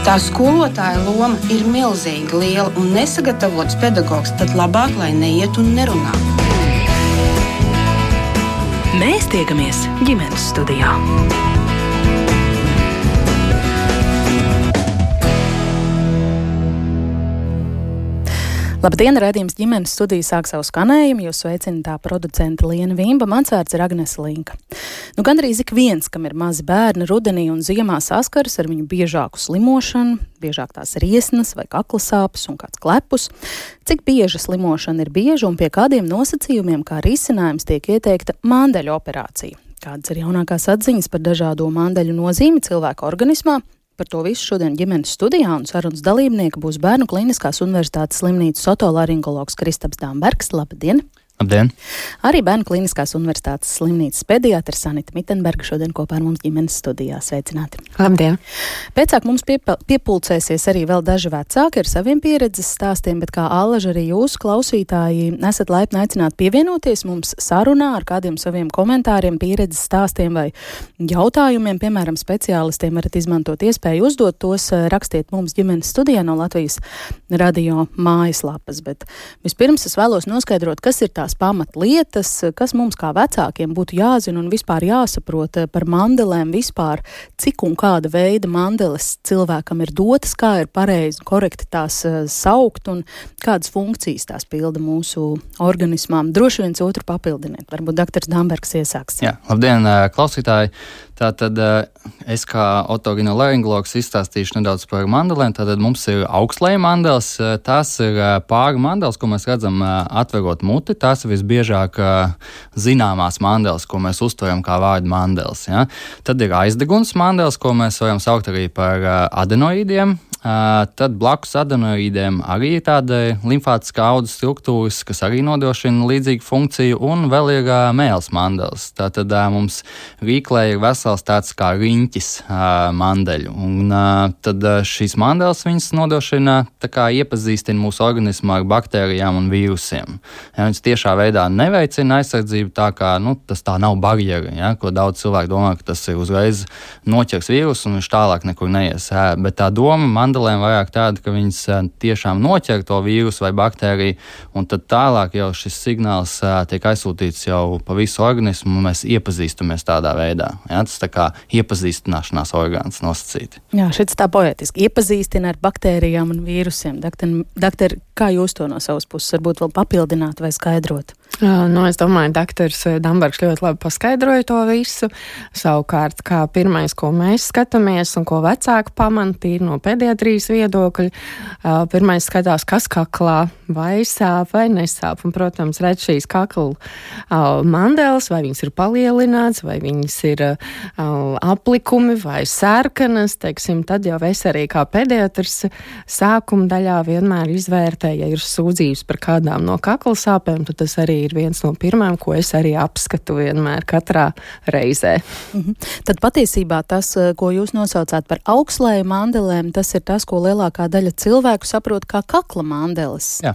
Tā skolotāja loma ir milzīgi liela un nesagatavots pedagogs tad labāk, lai neiet un nerunā. Mēs tiekamies ģimenes studijā. Labdien, redzījums ģimenes studija sāk savu skanējumu. Jūs sveicināt tā producenta Liena Vimba, mans vārds ir Agnes Linka. Nu, Gan arī ik viens, kam ir mazi bērni, rudenī un ziemā saskaras ar viņu biežāku slimošanu, biežāk tās riesnas vai kakla sāpes un kāds klepus. Cik bieža slimošana ir bieža un pie kādiem nosacījumiem kā risinājums tiek ieteikta mandeļu operācija? Kādas ir jaunākās atziņas par dažādo mandeļu nozīmi cilvēka organismā? Par to visu šodien ģimenes studijā un sarunas dalībnieka būs Bērnu Kliniskās Universitātes slimnīcas otolaringologs Kristaps Dāmbergs. Labdien! Labdien! Arī Bērnu Kliniskās Universitātes slimnīcas pediatra Sanita Mitenberga šodien kopā ar mums ģimenes studijā. Sveicināti! Labdien! Pēcāk mums piepa, piepulcēsies arī vēl daži vecāki ar saviem pieredzes stāstiem, bet kā Allaž arī jūs, klausītāji, esat laipni aicināti pievienoties mums sarunā ar kādiem saviem komentāriem, pieredzes stāstiem vai jautājumiem. Piemēram, speciālistiem varat izmantot iespēju uzdot tos, rakstiet mums ģimenes studijā no Latvijas radio mājaslapas. Bet vispirms es vēlos noskaidrot, kas ir tās tās pamatlietas, kas mums kā vecākiem būtu jāzina un vispār jāsaprot eh, par mandelēm, vispār cik un kāda veida mandeles cilvēkam ir dotas, kā ir pareizi korekti tās uh, saukt un kādas funkcijas tās pilda mūsu organismām. Droši viens otru papildiniet. Varbūt doktors Dambergs iesāks. Jā, labdien, eh, klausītāji! Tātad es kā otoginolaringologs izstāstīšu nedaudz par mandelēm. Tātad mums ir augstlēja mandels, tās ir pāri mandels, ko mēs redzam atverot muti. Tās ir visbiežāk zināmās mandels, ko mēs uztveram kā vārdu mandels. Ja? Tad ir aizdeguns mandels, ko mēs varam saukt arī par adenoīdiem. Tad blakus adenoīdiem arī ir tāda limfātiskā audas struktūras, kas arī nodrošina līdzīgu funkciju, un vēl ir mēls mandels. Tātad mums rīklē ir vesels tāds kā riņķis mandeļu, un tad šīs mandeles viņas nodrošina kā iepazīstina mūsu organismu ar baktērijām un vīrusiem. Ja, viņas tiešā veidā neveicina aizsardzību, tā kā nu, tas tā nav barjera, ja, ko daudz cilvēku domā, ka tas ir uzreiz noķers vīrusu un viņš tālāk nekur neies. Bet tā doma man mandelēm vairāk tāda, ka viņas tiešām noķer to vīrusu vai baktēriju, un tad tālāk jau šis signāls tiek aizsūtīts jau pa visu organismu, un mēs iepazīstamies tādā veidā. Ja? Tas tā kā iepazīstināšanās orgāns nosacīti. Jā, šis tā poetiski iepazīstina ar baktērijām un vīrusiem. Doktor, doktor, kā jūs to no savas puses varbūt vēl papildināt vai skaidrot? Nu, es domāju, ka doktors Dambergs ļoti labi paskaidroja to visu. Savukārt, kā pirmais, ko mēs skatāmies un ko vecāki pamantīja no pediatrijas viedokļa, pirmais skatās, kas kaklā vai sāp vai nesāp. Un, protams, redz šīs kakla mandeles, vai viņas ir palielināts, vai viņas ir aplikumi vai sērkanas, teiksim, tad jau es arī kā pediatrs sākuma daļā vienmēr izvērtēju, ja ir sūdzības par kādām no kakla sāpēm, tad tas arī ir viens no pirmajiem, ko es arī apskatu vienmēr katrā reizē. Mm -hmm. Tad patiesībā tas, ko jūs nosaucāt par augstlēju mandelēm, tas ir tas, ko lielākā daļa cilvēku saprot kā kakla mandeles. Jā.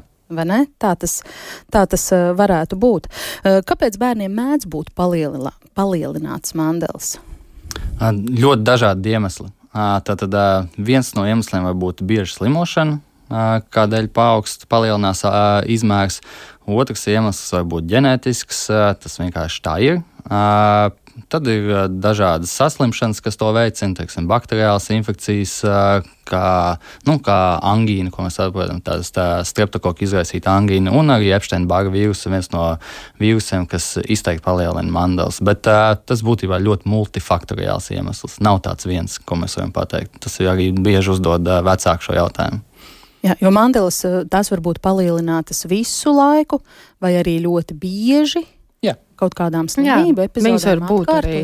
Tā tas, tā tas varētu būt. Kāpēc bērniem mēdz būt palielina, palielināts mandels? Ļoti dažādi iemesli. Tātad viens no iemesliem var būt bieža slimošana, kādēļ paaugst, palielinās izmērs. Otrs iemesls var būt ģenētisks, tas vienkārši tā ir. Tad ir dažādas saslimšanas, kas to veicina, teiksim, bakteriālas infekcijas, kā, nu, kā angīna, ko mēs saprotam, tādas tā streptokoka izraisīta angīna, un arī Epsteina-Barga vīrusa, viens no vīrusiem, kas izteikti palielina mandels. Bet tas būtībā ļoti multifaktoriāls iemesls. Nav tāds viens, ko mēs varam pateikt. Tas arī bieži uzdod vecāku šo jautājumu. Jā, jo mandelas tās var būt palielinātas visu laiku, vai arī ļoti bieži. Jā. Kaut kādām slimību epizodēm. Viņas var būt arī,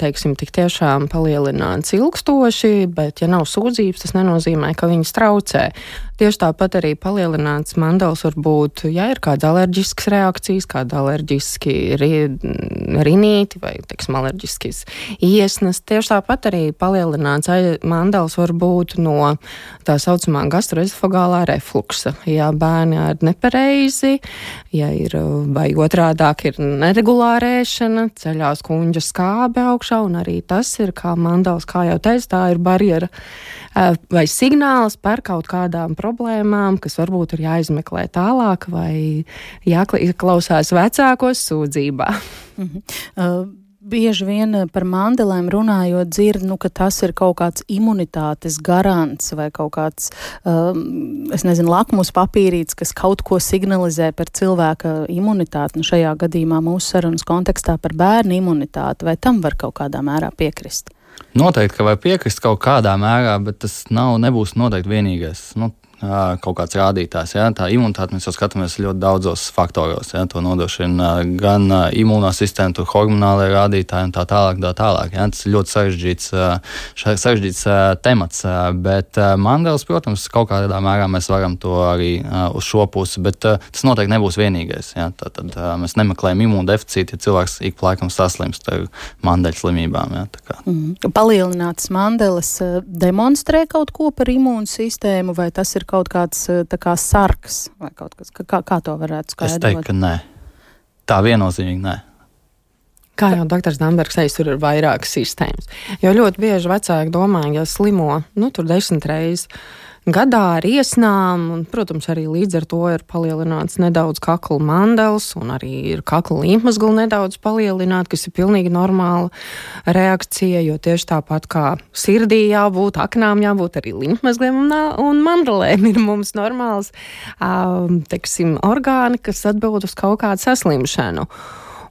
teiksim, tik tiešām palielināts ilgstoši, bet, ja nav sūdzības, tas nenozīmē, ka viņas traucē. Tieši tāpat arī palielināts mandels var būt, ja ir kāda alerģiskas reakcijas, kāda alerģiski ri, rinīti vai, teiksim, alerģiskas iesnas. Tieši tāpat arī palielināts mandels var būt no tā saucamā gastroezofagālā refluksa. Ja bērni ir nepareizi, ja ir vai otrādāk ir neregulāra ēšana, ceļās kuņģa skābe augšā, un arī tas ir, kā mandals, kā jau teicu, tā ir barjera vai signāls par kaut kādām problēmām, kas varbūt ir jāizmeklē tālāk vai jāklausās vecākos sūdzībā. Mm -hmm. uh bieži vien eh, par mandelēm runājot, dzird, nu, ka tas ir kaut kāds imunitātes garants vai kaut kāds, um, es nezinu, lakmus papīrīts, kas kaut ko signalizē par cilvēka imunitāti. Nu, šajā gadījumā mūsu sarunas kontekstā par bērnu imunitāti, vai tam var kaut kādā mērā piekrist? Noteikti, ka var piekrist kaut kādā mērā, bet tas nav, nebūs noteikti vienīgais. Nu, kaut kāds rādītājs. Ja? Tā imunitāte mēs jau skatāmies ļoti daudzos faktoros. Ja? To nodrošina gan imūnā sistēma, tur hormonālai rādītāji un tā tālāk. Tā tālāk ja? Tas ir ļoti sarežģīts, sarežģīts temats. Bet mandēls, protams, kaut kādā mērā mēs varam to arī uz šo pusi, bet tas noteikti nebūs vienīgais. Ja? Tad, tad mēs nemeklējam imūndeficītu, ja cilvēks ik pa laikam saslimst ar mandeļu slimībām. Ja? Mm. Palielināts mandelis demonstrē kaut ko par imūnu sistēmu, vai tas ir kaut kāds eh, kā sarks vai kaut kas, kā, kā to varētu skaidrot? Es teiktu, ka nē. Tā viennozīmīgi nē. Kā jau dr. Dambergs teica, tur ir vairākas sistēmas. Jo ļoti bieži vecāki domā, ja slimo nu, tur desmit reizes gadā ar iesnām, un, protams, arī līdz ar to ir palielināts nedaudz kakla mandels, un arī ir kakla līmfmazgla nedaudz palielināta, kas ir pilnīgi normāla reakcija, jo tieši tāpat kā sirdī jābūt, aknām jābūt arī līmfmazgliem un, un mandelēm ir mums normāls, teiksim, orgāni, kas atbild uz kaut kādu saslimšanu.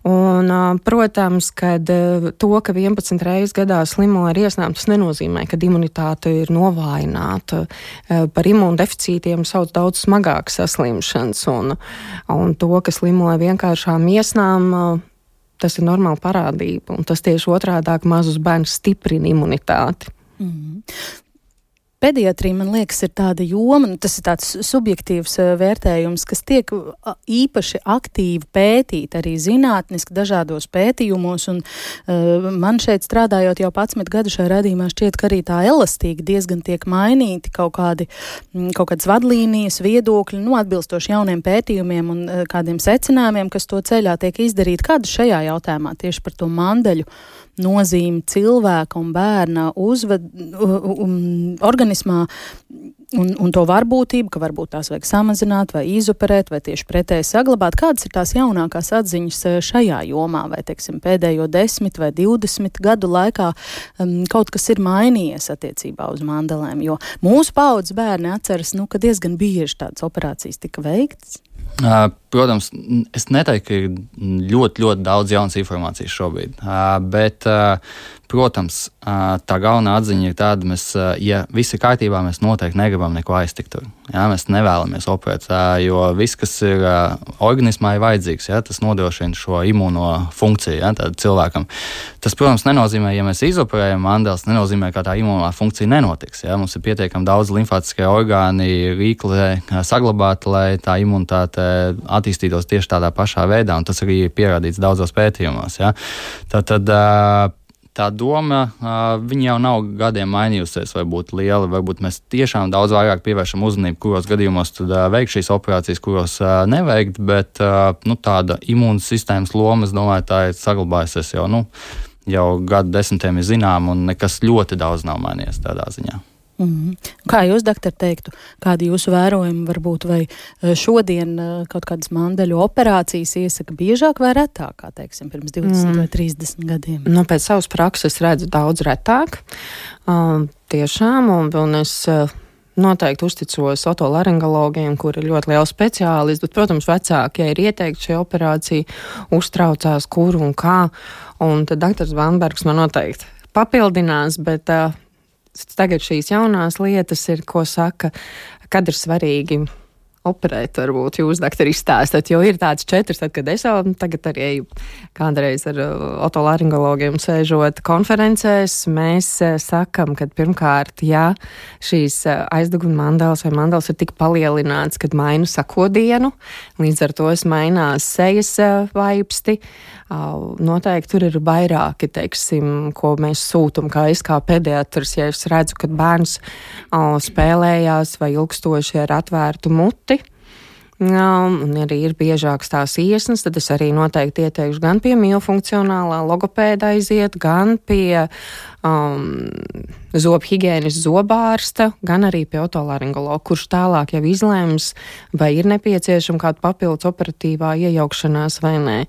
Un, protams, ka to, ka 11 reizes gadā slimo ar iesnām, tas nenozīmē, ka imunitāte ir novājināta. Par imūndeficītiem sauc daudz smagākas saslimšanas, un, un to, ka slimo ar vienkāršām iesnām, tas ir normāla parādība. Un tas tieši otrādi mazus bērnus stiprina imunitāti. Mm. Pediatrija, man liekas, ir tāda joma, nu, tas ir tāds subjektīvs uh, vērtējums, kas tiek īpaši aktīvi pētīt arī zinātniski dažādos pētījumos. Un, uh, man šeit strādājot jau 11 gadu šajā radījumā, šķiet, ka arī tā elastīgi diezgan tiek mainīti kaut, kādi, mm, kaut kādas vadlīnijas, viedokļi, nu, atbilstoši jauniem pētījumiem un uh, kādiem secinājumiem, kas to ceļā tiek izdarīti. Kāda šajā jautājumā tieši par to mandeļu? Nozīmi cilvēka un bērna uzved, um, organismā un, un to varbūtību, ka varbūt tās vajag samazināt vai izoperēt vai tieši pretēji saglabāt. Kādas ir tās jaunākās atziņas eh, šajā jomā vai, teiksim, pēdējo desmit vai divdesmit gadu laikā um, kaut kas ir mainījies attiecībā uz mandelēm, jo mūsu paudzes bērni atceras, nu, ka diezgan bieži tādas operācijas tika veikts. Protams, es neteiktu, ka ir ļoti, ļoti daudz jaunas informācijas šobrīd, bet Protams, tā galvenā atziņa ir tāda, mēs, ja viss ir kārtībā, mēs noteikti negribam neko aiztikt. Jā, mēs nevēlamies operēt, jo viss, kas ir organismā, ir vajadzīgs. Jā, tas nodrošina šo imūno funkciju jā, cilvēkam. Tas, protams, nenozīmē, ja mēs izoperējam mandēlus, nenozīmē, ka tā imūnā funkcija nenotiks. Jā. Mums ir pietiekami daudz limfātiskie orgāni, rīkli saglabāti, lai tā imunitāte attīstītos tieši tādā pašā veidā, un tas arī ir pierādīts daudzos pētījumos. Jā. Tad, tad tā doma jau nav gadiem mainījusies, vai būtu liela. Varbūt mēs tiešām daudz vairāk pievēršam uzmanību, kuros gadījumos veikt šīs operācijas, kuros neveikt, bet nu, tāda imūnsistēmas loma, es domāju, tā ir saglabājusies jau, nu, jau gadu desmitiem ir zināma, un nekas ļoti daudz nav mainījies tādā ziņā. Mm. Kā jūs, doktor, teiktu, kādi jūsu vērojumi varbūt vai e, šodien e, kaut kādas mandeļu operācijas iesaka biežāk vai retāk, kā teiksim, pirms 20 mm. vai 30 gadiem? Nu, pēc savas prakses redzu daudz retāk. Uh, tiešām, un, un es uh, noteikti uzticos otolaringologiem, kur ir ļoti liela speciālisti, bet, protams, vecāki, ja ir ieteikti šī operācija, uztraucās, kur un kā. Un tad doktors Vanbergs man noteikti papildinās, bet uh, tagad šīs jaunās lietas ir, ko saka, kad ir svarīgi operēt, varbūt jūs, doktori, izstāstāt, jo ir tāds četrs, tad, kad es jau tagad arī eju kādreiz ar uh, otolaringologiem sēžot konferencēs, mēs uh, sakam, ka pirmkārt, ja šīs uh, aizdeguma mandāls vai mandāls ir tik palielināts, kad mainu sakodienu, līdz ar to es mainās sejas vaipsti, Noteikti tur ir vairāki, teiksim, ko mēs sūtām, kā es kā pediatrs, ja es redzu, ka bērns spēlējās vai ilgstoši ar atvērtu muti. Um, un arī ir biežākas tās iesnas, tad es arī noteikti ieteikšu gan pie miofunkcionālā logopēda aiziet, gan pie um, zobhigienas zobārsta, gan arī pie otolaringologa, kurš tālāk jau izlēms, vai ir nepieciešama kāda papildus operatīvā iejaukšanās vai nē.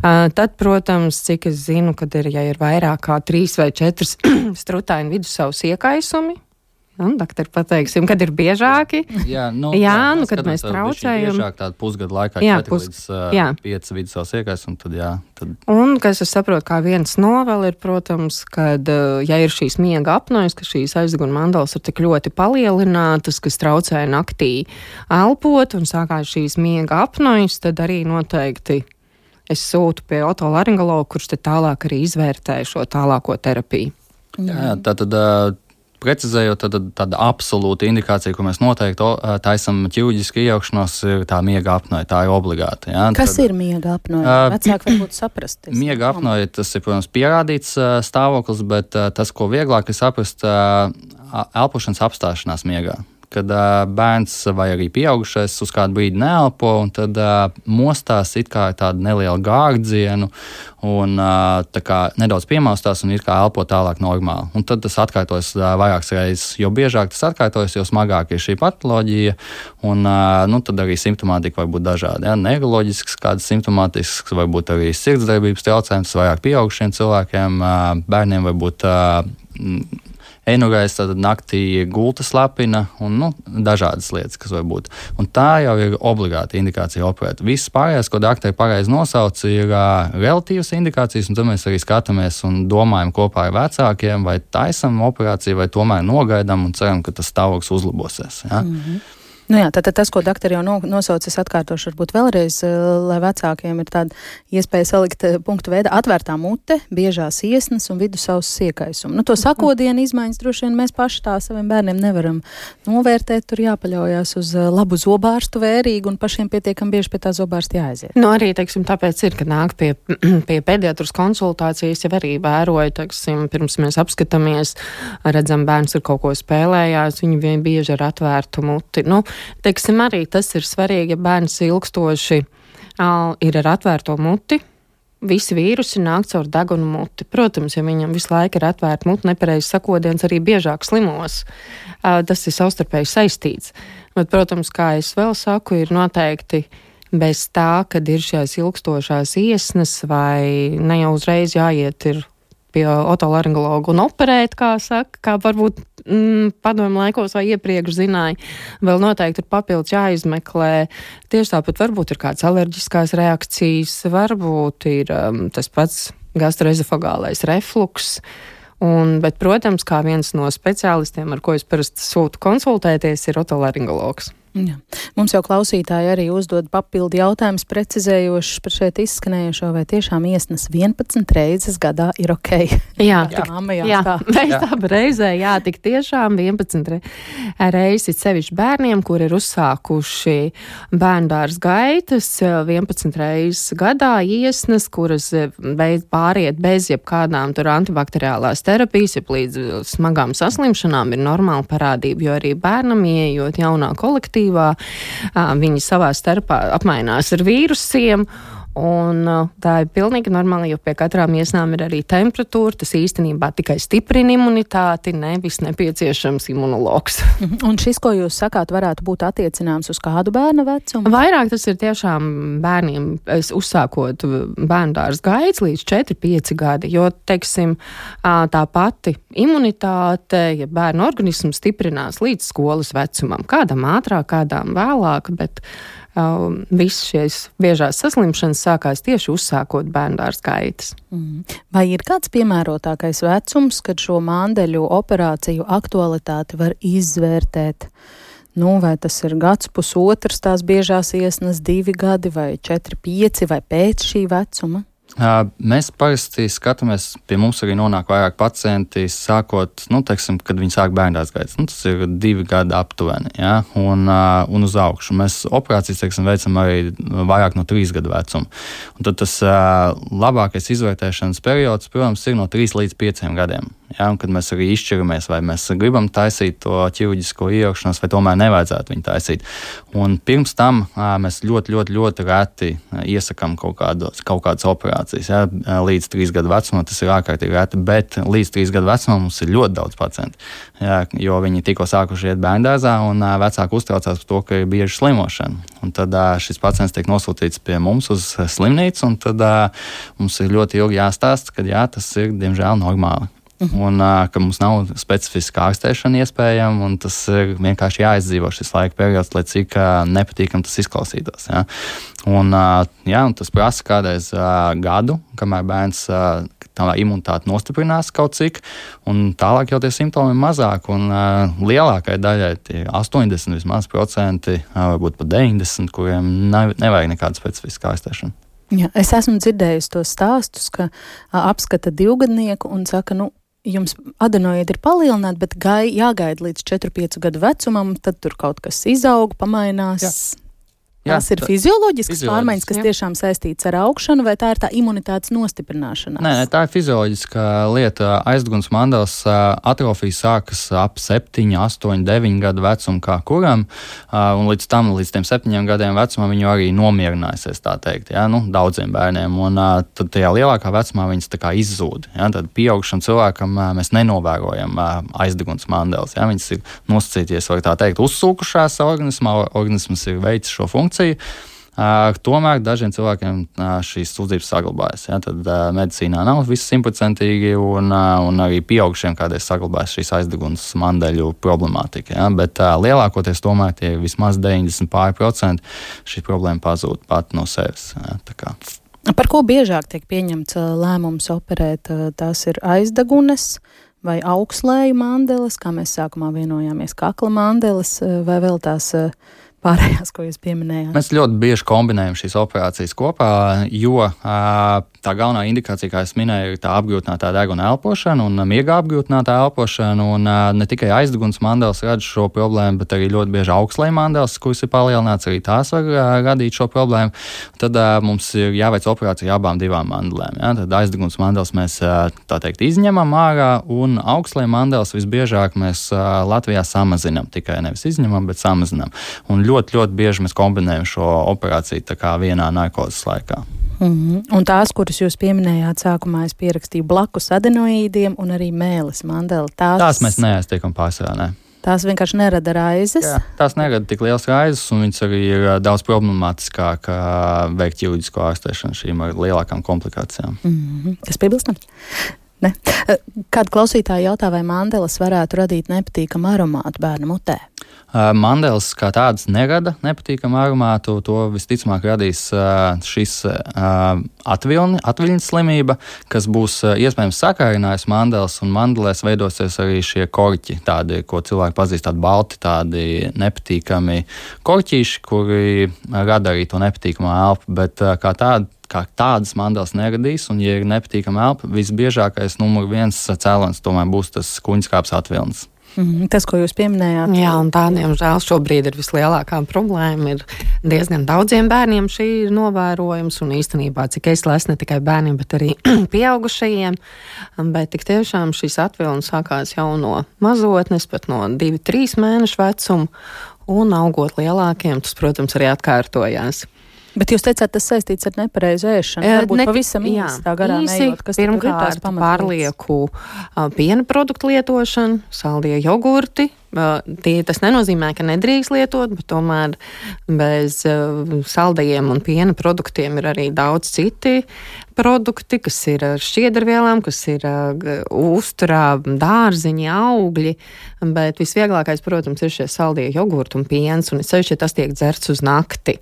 Uh, tad, protams, cik es zinu, kad ir, ja ir vairāk kā trīs vai četras strutaini vidusavas iekaisumi, Un, doktor, pateiksim, kad ir biežāki. Jā, nu, jā, nu, kad mēs traucējam. Biežāk tādu pusgadu laikā, jā, pus, līdz uh, 5 vidusās iekais, un tad, jā. Tad... Un, kas es saprotu, kā viens novēl ir, protams, kad, ja ir šīs miega apnojas, ka šīs aizguna mandals ir tik ļoti palielinātas, kas traucē naktī elpot, un sākās šīs miega apnojas, tad arī noteikti es sūtu pie otolaringologa, kurš te tālāk arī izvērtē šo tālāko terapiju. Jā, tā tad precizējot, tad tāda absolūta indikācija, ko mēs noteikti taisam ķirurģiski iejaukšanos, ir tā miega apnoja. Tā ir obligāta. Ja? Kas tad, ir miega apnoja? Vecāki varbūt saprast. Miega apnoja, tas ir, protams, pierādīts stāvoklis, bet tas, ko vieglāk ir saprast, elpošanas apstāšanās miegā kad uh, bērns vai arī pieaugušais uz kādu brīdi neelpo, un tad uh, mostās it kā tādu nelielu gārdzienu, un uh, kā nedaudz piemaustās un it kā elpo tālāk normāli. Un tad tas atkārtojas uh, vairākas reizes. Jo biežāk tas atkārtojas, jo smagāk ir šī patoloģija, un uh, nu, tad arī simptomātika var būt dažāda. Ja? Neiroloģisks, kādas simptomātisks, varbūt arī sirdsdarbības traucējums, vairāk pieaugušiem cilvēkiem, uh, bērniem varbūt. Uh, Einugais tad naktī gulta slapina un nu, dažādas lietas, kas var būt. Un tā jau ir obligāta indikācija operēt. Viss pārējais, ko doktori pareizi nosauc, ir uh, relatīvas indikācijas, un tad mēs arī skatāmies un domājam kopā ar vecākiem, vai taisam operāciju, vai tomēr nogaidām un ceram, ka tas stāvoklis uzlabosies. Ja? Mm -hmm. Nu jā, tad, tad tas, ko doktori jau no, nosauca, es atkārtošu varbūt vēlreiz, eh, lai vecākiem ir tāda iespēja salikt eh, punktu veidā atvērtā mute, biežās iesnas un vidusauss iekaisumu. Nu, to sakodienu izmaiņas droši vien mēs paši tā saviem bērniem nevaram novērtēt, tur jāpaļaujas uz eh, labu zobārstu vērīgu un pašiem pietiekam bieži pie tā zobārsta jāaiziet. Nu, arī, teiksim, tāpēc ir, ka nāk pie, pie pediatras konsultācijas, jau arī vēroja, teiksim, pirms mēs apskatāmies, redzam, bērns ir kaut ko spēlējās, viņi vien bieži ar atvērtu muti. Nu, Teiksim, arī tas ir svarīgi, ja bērns ilgstoši uh, ir ar atvērto muti. Visi vīrusi nāk caur degunu muti. Protams, ja viņam visu laiku ir atvērta mute, nepareizs sakodiens, arī biežāk slimos. Tas ir savstarpēji saistīts. Bet, protams, kā es vēl saku, ir noteikti bez tā, kad ir šīs ilgstošās iesnas, vai ne jau uzreiz jāiet pie otolaringologa un operēt, kā saka, kā varbūt mm, padomu laikos vai iepriekš zināja. Vēl noteikti ir papildus jāizmeklē. Tieši tāpat varbūt ir kādas alerģiskās reakcijas, varbūt ir um, tas pats gastroezofagālais refluks. Un, bet, protams, kā viens no speciālistiem, ar ko es parasti sūtu konsultēties, ir otolaringologs. Jā. Mums jau klausītāji arī uzdod papildu jautājumus, precizējošus par šeit izskanējušo, vai tiešām iesnas 11 reizes gadā ir ok. Jā, jā, mamma, jā, jā. tā. Reiz tā reizē, jā, tik tiešām 11 reizes sevišķi bērniem, kur ir uzsākuši bērndārs gaitas, 11 reizes gadā iesnas, kuras beidz pāriet bez jebkādām tur antibakteriālās terapijas, jeb līdz smagām saslimšanām ir normāla parādība, jo arī bērnam ieejot jaunā kolektīvā, aktīvā. Viņi savā starpā apmainās ar vīrusiem. Un, uh, tā ir pilnīgi normāli, jo pie katrām iesnām ir arī temperatūra. Tas īstenībā tikai stiprina imunitāti, nevis nepieciešams imunologs. Un šis, ko jūs sakāt, varētu būt attiecināms uz kādu bērnu vecumu? Vairāk tas ir tiešām bērniem, uzsākot bērnu dārza gaids līdz 4-5 gadi, jo, teiksim, tā pati imunitāte, ja bērnu organisms stiprinās līdz skolas vecumam, kādam ātrāk, kādām vēlāk, bet um, visas šīs biežās saslimšanas sākās tieši uzsākot bērndārs gaitas. Mm. Vai ir kāds piemērotākais vecums, kad šo māndeļu operāciju aktualitāti var izvērtēt? Nu, vai tas ir gads, pusotrs, tās biežās iesnas, divi gadi, vai četri, pieci, vai pēc šī vecuma? Mēs parasti skatāmies, pie mums arī nonāk vairāk pacienti, sākot, nu, teiksim, kad viņi sāk bērnās gaitas. Nu, tas ir divi gadi aptuveni, ja, un, un uz augšu. Mēs operācijas, teiksim, veicam arī vairāk no trīs gadu vecuma. Un tad tas labākais izvērtēšanas periods, protams, ir no trīs līdz pieciem gadiem. Ja, un kad mēs arī izšķiramies, vai mēs gribam taisīt to ķirurģisko iejaukšanos, vai tomēr nevajadzētu viņu taisīt. Un pirms tam mēs ļoti, ļoti, ļoti reti iesakām kaut, kādu, kaut kādas operācijas. Ja, līdz trīs gadu vecumam tas ir ārkārtīgi reti, bet līdz trīs gadu vecumam mums ir ļoti daudz pacientu. Ja, jo viņi tikko sākuši iet bērngārzā, un vecāki uztraucās par to, ka ir bieži slimošana. Un tad šis pacients tiek nosūtīts pie mums uz slimnīcu, un tad mums ir ļoti ilgi jāstāsta, ka jā, tas ir diemžēl normāli. Mhm. Un uh, ka mums nav specifiska ārstēšana iespējama, un tas ir vienkārši jāizdzīvo šis laika periods, lai cik uh, nepatīkami tas izklausītos. Ja? Un, uh, jā, un tas prasa kādreiz uh, gadu, kamēr bērns uh, tā imunitāte nostiprinās kaut cik, un tālāk jau tie simptomi ir mazāk. Un uh, lielākajai daļai tie 80 vismaz procenti, uh, varbūt pat 90, kuriem nav, nevajag nekādu specifisku ārstēšanu. Jā, es esmu dzirdējusi tos stāstus, ka a, apskata divgadnieku un saka, nu, jums adenoīdi ir palielināti, bet gai, jāgaida līdz 4-5 gadu vecumam, tad tur kaut kas izaug, pamainās. Jā. Jā, Tās ir fizioloģiskas pārmaiņas, kas jā. tiešām saistītas ar augšanu, vai tā ir tā imunitātes nostiprināšana? Nē, tā ir fizioloģiska lieta. Aizguns mandāls atrofija sākas ap 7, 8, 9 gadu vecumu kā kuram, un līdz tam, līdz tiem 7 gadiem vecumam, viņu arī nomierinājusies, tā teikt, jā, nu, daudziem bērniem. Un tad tajā lielākā vecumā viņas tā kā izzūd. Jā, tad pieaugušam cilvēkam mēs nenovērojam aizdeguns mandāls. Jā, viņas ir nosacīties, var tā teikt, uzsūkušās organismā, organisms ir veicis šo funkciju funkciju. Uh, tomēr dažiem cilvēkiem uh, šīs sūdzības saglabājas. Ja? Tad uh, medicīnā nav viss simtprocentīgi, un, uh, un arī pieaugušiem kādreiz saglabājas šīs aizdegunas mandeļu problemātika. Ja? Bet uh, lielākoties tomēr tie vismaz 90% šī problēma pazūd pat no sevis. Ja? Par ko biežāk tiek pieņemts lēmums operēt? Tās ir aizdegunes vai augslēju mandeles, kā mēs sākumā vienojāmies, kakla mandeles vai vēl tās pārējās, ko jūs pieminējāt? Mēs ļoti bieži kombinējam šīs operācijas kopā, jo tā galvenā indikācija, kā jau minēju, ir tā apgrūtinātā deguna elpošana un miega apgrūtinātā elpošana. Un, ne tikai aizdeguns mandels rada šo problēmu, bet arī ļoti bieži augstslēņa mandels, kuras ir palielināts, arī tās var radīt šo problēmu. Tad mums ir jāveic operācija abām divām mandelēm. Ja? Tad aizdeguns mandels mēs tā teikt izņemam ārā, un augstslēņa mandels visbiežāk mēs Latvijā samazinām. Tikai nevis izņemam, bet samazinām. Un ļoti, ļoti bieži mēs kombinējam šo operāciju vienā narkozes laikā. Mm -hmm. Un tās, kuras jūs pieminējāt, sākumā es pierakstīju blakus adenoīdiem un arī mēlis mandeli. Tās, tās mēs neaiztiekam pārsvarā. Ne. Tās vienkārši nerada raizes. Jā, tās nerada tik liels raizes, un viņas arī ir daudz problemātiskāk veikt ķīvisko ārstēšanu šīm lielākām komplikācijām. Mm -hmm. Kas piebilstams? Ne. Kāda klausītāja jautā, vai mandelas varētu radīt nepatīkamu aromātu bērnu mutē? Mandels kā tāds nerada nepatīkamu aromātu. To visticamāk radīs šis atvilni, atviļņas slimība, kas būs iespējams sakārinājis mandels, un mandelēs veidosies arī šie korķi, tādi, ko cilvēki pazīst, tādi balti, tādi nepatīkami korķīši, kuri rada arī to nepatīkamu elpu, bet kā tādu kā tādas mandelas neradīs, un, ja ir nepatīkama elpa, visbiežākais numur viens cēlonis tomēr būs tas kuņskāps atvilnis. Mm. Tas, ko jūs pieminējāt, Jā, un tā, diemžēl, šobrīd ir vislielākā problēma. Ir diezgan daudziem bērniem šī ir novērojams, un īstenībā, cik es lasu, ne tikai bērniem, bet arī pieaugušajiem. Bet tik tiešām šis atvilnis sākās jau no mazotnes, pat no 2-3 mēnešu vecuma, un augot lielākiem, tas, protams, arī atkārtojās. Bet jūs teicāt, tas saistīts ar nepareizu ēšanu. Jā, varbūt ne, pavisam jā, tā garā īsi, nejūt, kas pirmkārt pārlieku uh, piena produktu lietošanu, saldie jogurti. Uh, tie, tas nenozīmē, ka nedrīkst lietot, bet tomēr bez uh, saldajiem un piena produktiem ir arī daudz citi produkti, kas ir ar šķiedrvielām, kas ir uh, uzturā, dārziņi, augļi. Bet visvieglākais, protams, ir šie saldie jogurti un piens, un es sevišķi, tas tiek dzerts uz nakti.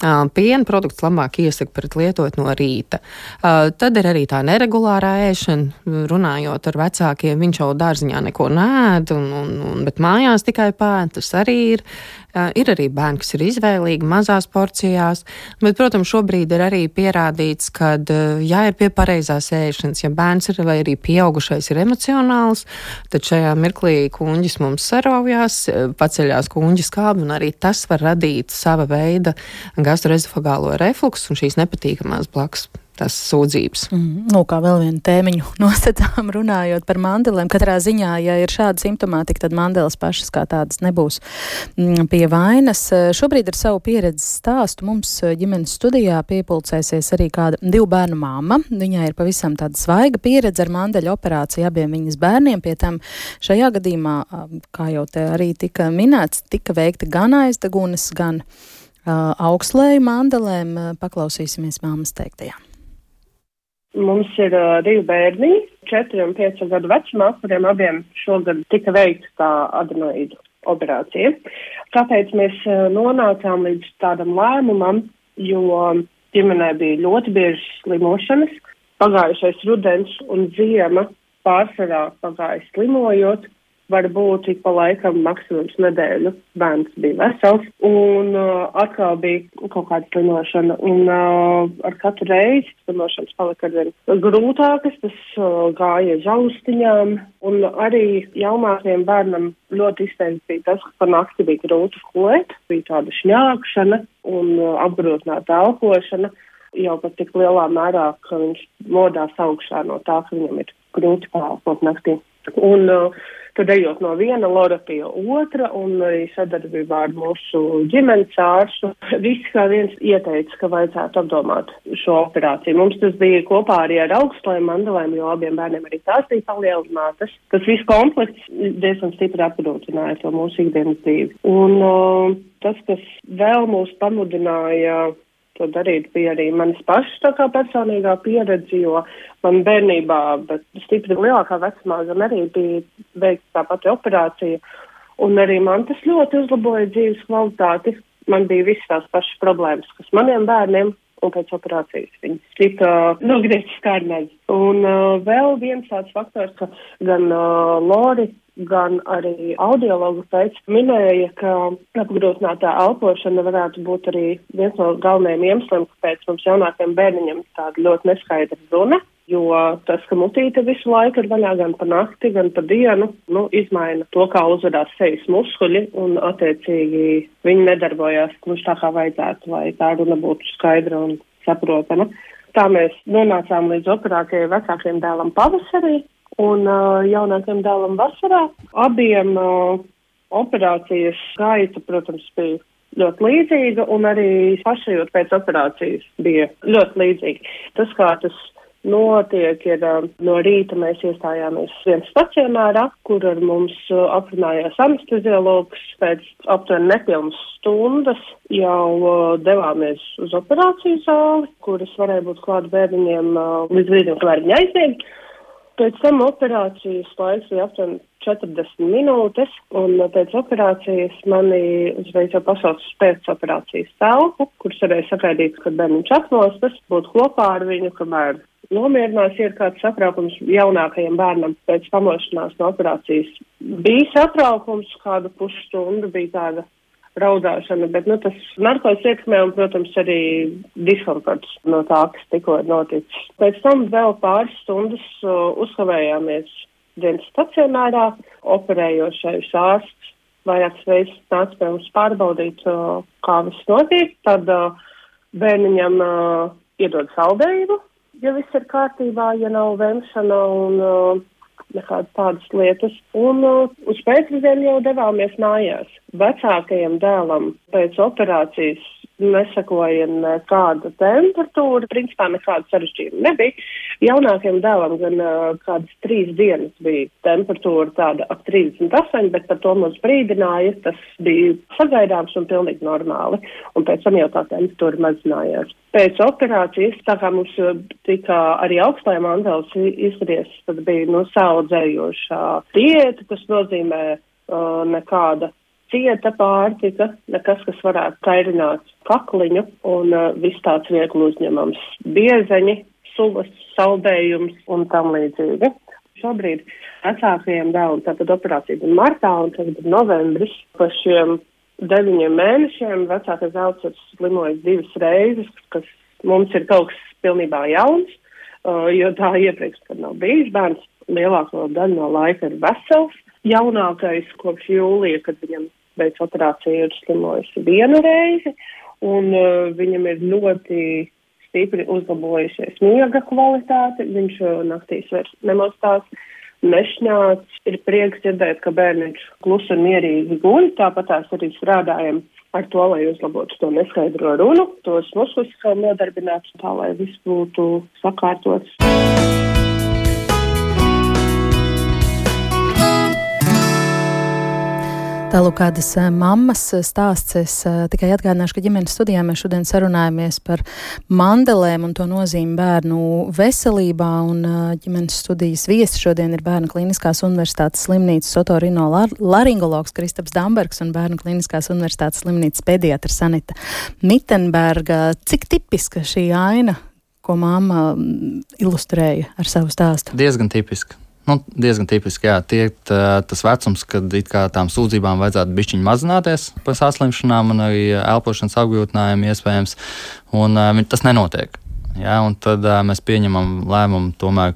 Piena produkts labāk iesaka pret lietot no rīta. Tad ir arī tā neregulārā ēšana. Runājot ar vecākiem, viņš jau dārziņā neko nēd, un, un, un, bet mājās tikai pēta. Tas arī ir Ir arī bērni, kas ir izvēlīgi mazās porcijās, bet, protams, šobrīd ir arī pierādīts, ka, ja ir pie pareizās ēšanas, ja bērns ir vai arī pieaugušais ir emocionāls, tad šajā mirklī kuņģis mums saraujās, paceļās kuņģis kābi, un arī tas var radīt sava veida gastroezofagālo refluksu un šīs nepatīkamās blakus tas sūdzības. Mm, nu, kā vēl vienu tēmiņu nostatām runājot par mandelēm. Katrā ziņā, ja ir šāda simptomātika, tad mandeles pašas kā tādas nebūs mm, pie vainas. Šobrīd ar savu pieredzes stāstu mums ģimenes studijā piepulcēsies arī kāda divu bērnu māma. Viņai ir pavisam tāda svaiga pieredze ar mandeļu operāciju abiem viņas bērniem. Pie tam šajā gadījumā, kā jau te arī tika minēts, tika veikta gan aizdegunas, gan uh, augslēju mandelēm. Paklausīsimies māmas teiktajā. Mums ir uh, divi bērni, 4 un 5 gadu vecumā, kuriem abiem šogad tika veikta tā adenoīdu operācija. Tāpēc mēs uh, nonācām līdz tādam lēmumam, jo ģimenē bija ļoti bieži slimošanas. Pagājušais rudens un ziema pārsvarā pagāja slimojot, varbūt ik pa laikam maksimums nedēļu bērns bija vesels, un uh, atkal bija kaut kāda slimošana, un uh, ar katru reizi slimošanas palika arvien grūtākas, tas uh, gāja žaustiņām, un arī jaunākiem bērnam ļoti izteikti bija tas, ka pa nakti bija grūti skolēt, bija tāda šņākšana un uh, apgrūtināta elpošana. Jau pat tik lielā mērā, ka viņš modās augšā no tā, ka viņam ir grūti pārelpot naktī. Un uh, Tad ejot no viena lora pie otra un arī sadarbībā ar mūsu ģimenes ārstu, visi kā viens ieteica, ka vajadzētu apdomāt šo operāciju. Mums tas bija kopā arī ar augstlēm mandelēm, jo abiem bērniem arī tās bija palielinātas. Tas viss komplekts diezgan stipri apgrūtināja to mūsu ikdienas dzīvi. Un uh, tas, kas vēl mūs pamudināja to darīt, bija arī manas pašas tā kā personīgā pieredze, jo man bērnībā, bet stipri lielākā vecumā gan arī bija veikta tā pati operācija, un arī man tas ļoti uzlaboja dzīves kvalitāti. Man bija visas tās pašas problēmas, kas maniem bērniem, un pēc operācijas viņas tika nogrieztas kārnēs. Un uh, vēl viens tāds faktors, ka gan uh, Lori gan arī audiologu pēc minēja, ka apgrūtinātā elpošana varētu būt arī viens no galvenajiem iemesliem, kāpēc mums jaunākiem bērniņiem tāda ļoti neskaidra runa, jo tas, ka mutīte visu laiku ir vaļā gan pa nakti, gan pa dienu, nu, izmaina to, kā uzvedās sejas muskuļi, un attiecīgi viņi nedarbojās gluži tā, kā vajadzētu, lai tā runa būtu skaidra un saprotama. Tā mēs nonācām līdz operācijai vecākiem dēlam pavasarī, un uh, jaunākajam dēlam vasarā. Abiem uh, operācijas gaita, protams, bija ļoti līdzīga, un arī pašajot pēc operācijas bija ļoti līdzīga. Tas, kā tas notiek, ir uh, no rīta mēs iestājāmies viens stacionārā, kur ar mums uh, aprunājās anesteziologs. Pēc aptuveni nepilnas stundas jau uh, devāmies uz operāciju zāli, kuras varēja būt klāt bērniņiem uh, līdz brīdim, kamēr viņi aizsniedz. Pēc tam operācijas laiks bija aptuveni 40 minūtes, un pēc operācijas mani uzreiz jau pasauc uz pēcoperācijas telpu, kur varēja sagaidīt, kad bērniņš atmostas, būt kopā ar viņu, kamēr nomierinās, ir kāds satraukums jaunākajam bērnam pēc pamošanās no operācijas. Bija satraukums, kādu pusstundu bija tāda raudāšana, bet nu, tas narkotikas ietekmē un, protams, arī diskomforts no tā, kas tikko ir noticis. Pēc tam vēl pāris stundas uh, uzkavējāmies dienas stacionārā, operējošais ārsts vairākas reizes nāca pie mums pārbaudīt, uh, kā viss notiek. Tad uh, bērniņam uh, iedod saldējumu, ja viss ir kārtībā, ja nav vemšana un uh, nekādas tādas lietas. Un uh, uz pēcpusdienu jau devāmies mājās. Vecākajam dēlam pēc operācijas nesakoja nekāda temperatūra, principā nekāda sarežģījuma nebija. Jaunākajam dēlam gan uh, kādas trīs dienas bija temperatūra tāda ap 38, bet par to mums brīdināja, tas bija sagaidāms un pilnīgi normāli, un pēc tam jau tā temperatūra mazinājās. Pēc operācijas, tā kā mums tika arī augstajā mandels izskaties, tad bija no nu, saudzējošā diēta, tas nozīmē uh, nekāda cieta pārtika, nekas, kas varētu kairināt kakliņu un uh, viss tāds viegli uzņemams biezeņi, sulas, saldējums un tam līdzīgi. Šobrīd vecākajiem dēlam tātad operācija bija martā un tagad ir novembris. Pa šiem deviņiem mēnešiem vecākais dēls ir slimojis divas reizes, kas mums ir kaut kas pilnībā jauns, uh, jo tā iepriekš, kad nav bijis bērns, lielāko daļu no laika ir vesels. Jaunākais kopš jūlija, kad viņam beidz operāciju ir slimojusi vienu reizi, un uh, viņam ir ļoti stipri uzlabojusies miega kvalitāte, viņš naktīs vairs nemostās nešņāts. Ir prieks dzirdēt, ka bērniņš klusi un mierīgi guļ, tāpat tās arī strādājam ar to, lai uzlabotu to neskaidro runu, tos muskuļus nodarbinātu tā, lai viss būtu sakārtots. Tālāk kādas eh, mammas eh, stāsts. Es uh, tikai atgādināšu, ka ģimenes studijā mēs šodien sarunājamies par mandelēm un to nozīmi bērnu veselībā. Un ģimenes studijas viesi šodien ir Bērnu Kliniskās Universitātes slimnīcas otorino lar laringologs Kristaps Dambergs un Bērnu Kliniskās Universitātes slimnīcas pediatra Sanita Mitenberga. Cik tipiska šī aina, ko mamma mm, ilustrēja ar savu stāstu? Diezgan tipiska. Nu, diezgan tipiski, jā, tie ir tas vecums, kad tām sūdzībām vajadzētu bišķiņi mazināties par saslimšanām un arī elpošanas apgrūtinājumiem iespējams, un tas nenotiek. Ja, tad uh, mēs pieņemam lēmumu tomēr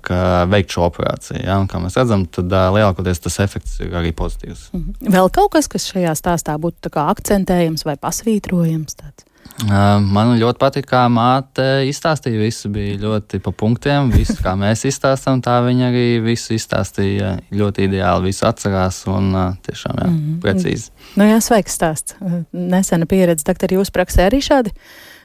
veikt šo operāciju. Ja, kā mēs redzam, tad uh, lielākoties tas efekts ir arī pozitīvs. Mhm. Vēl kaut kas, kas šajā stāstā būtu akcentējams vai pasvītrojams? Tāds? Man ļoti patīk, kā māte izstāstīja. Visu bija ļoti pa punktiem. Visu, kā mēs izstāstām, tā viņa arī visu izstāstīja ļoti ideāli. Visu atcerās un tiešām jā, mm -hmm. precīzi. Nu, jā, sveiks stāsts. Nesena pieredze. Doktor, jūs praksē arī šādi?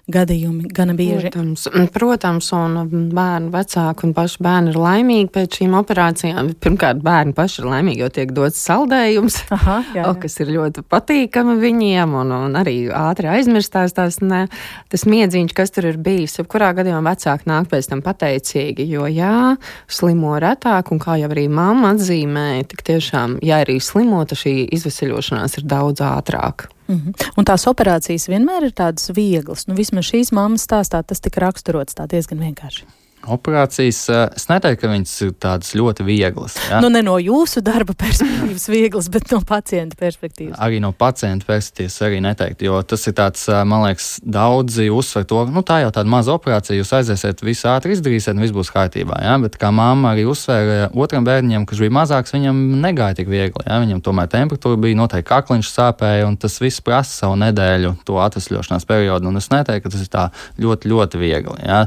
Gadījumi gana bieži. Protams, protams, un bērnu vecāki un paši bērni ir laimīgi pēc šīm operācijām. Pirmkārt, bērni paši ir laimīgi, jo tiek dots saldējums, Aha, jā, jā. kas ir ļoti patīkami viņiem, un, un arī ātri aizmirstās tās, ne, tas miedziņš, kas tur ir bijis. Jebkurā gadījumā vecāki nāk pēc tam pateicīgi, jo jā, slimo retāk, un kā jau arī mamma atzīmēja, tik tiešām, ja arī slimota, šī izveseļošanās ir daudz ātrāk. Mm -hmm. Un tās operācijas vienmēr ir tādas vieglas. Nu, vismaz šīs mammas stāstā tas tika raksturots tā diezgan vienkārši. Operācijas, eh, es neteiktu, ka viņas ir tādas ļoti vieglas. Ja? Nu, ne no jūsu darba perspektīvas vieglas, bet no pacienta perspektīvas. Arī no pacienta perspektīvas arī neteiktu, jo tas ir tāds, eh, man liekas, daudzi uzsver to, nu tā jau tāda maza operācija, jūs aiziesiet, visu ātri izdarīsiet, un viss būs kārtībā. Ja? Bet kā mamma arī uzsvēra otram bērnam, kurš bija mazāks, viņam negāja tik viegli. Ja? Viņam tomēr temperatūra bija, noteikti kakliņš sāpēja, un tas viss prasa savu nedēļu to atvesļošanās periodu. Un es neteiktu, ka tas ir tā ļoti, ļoti viegli. Ja?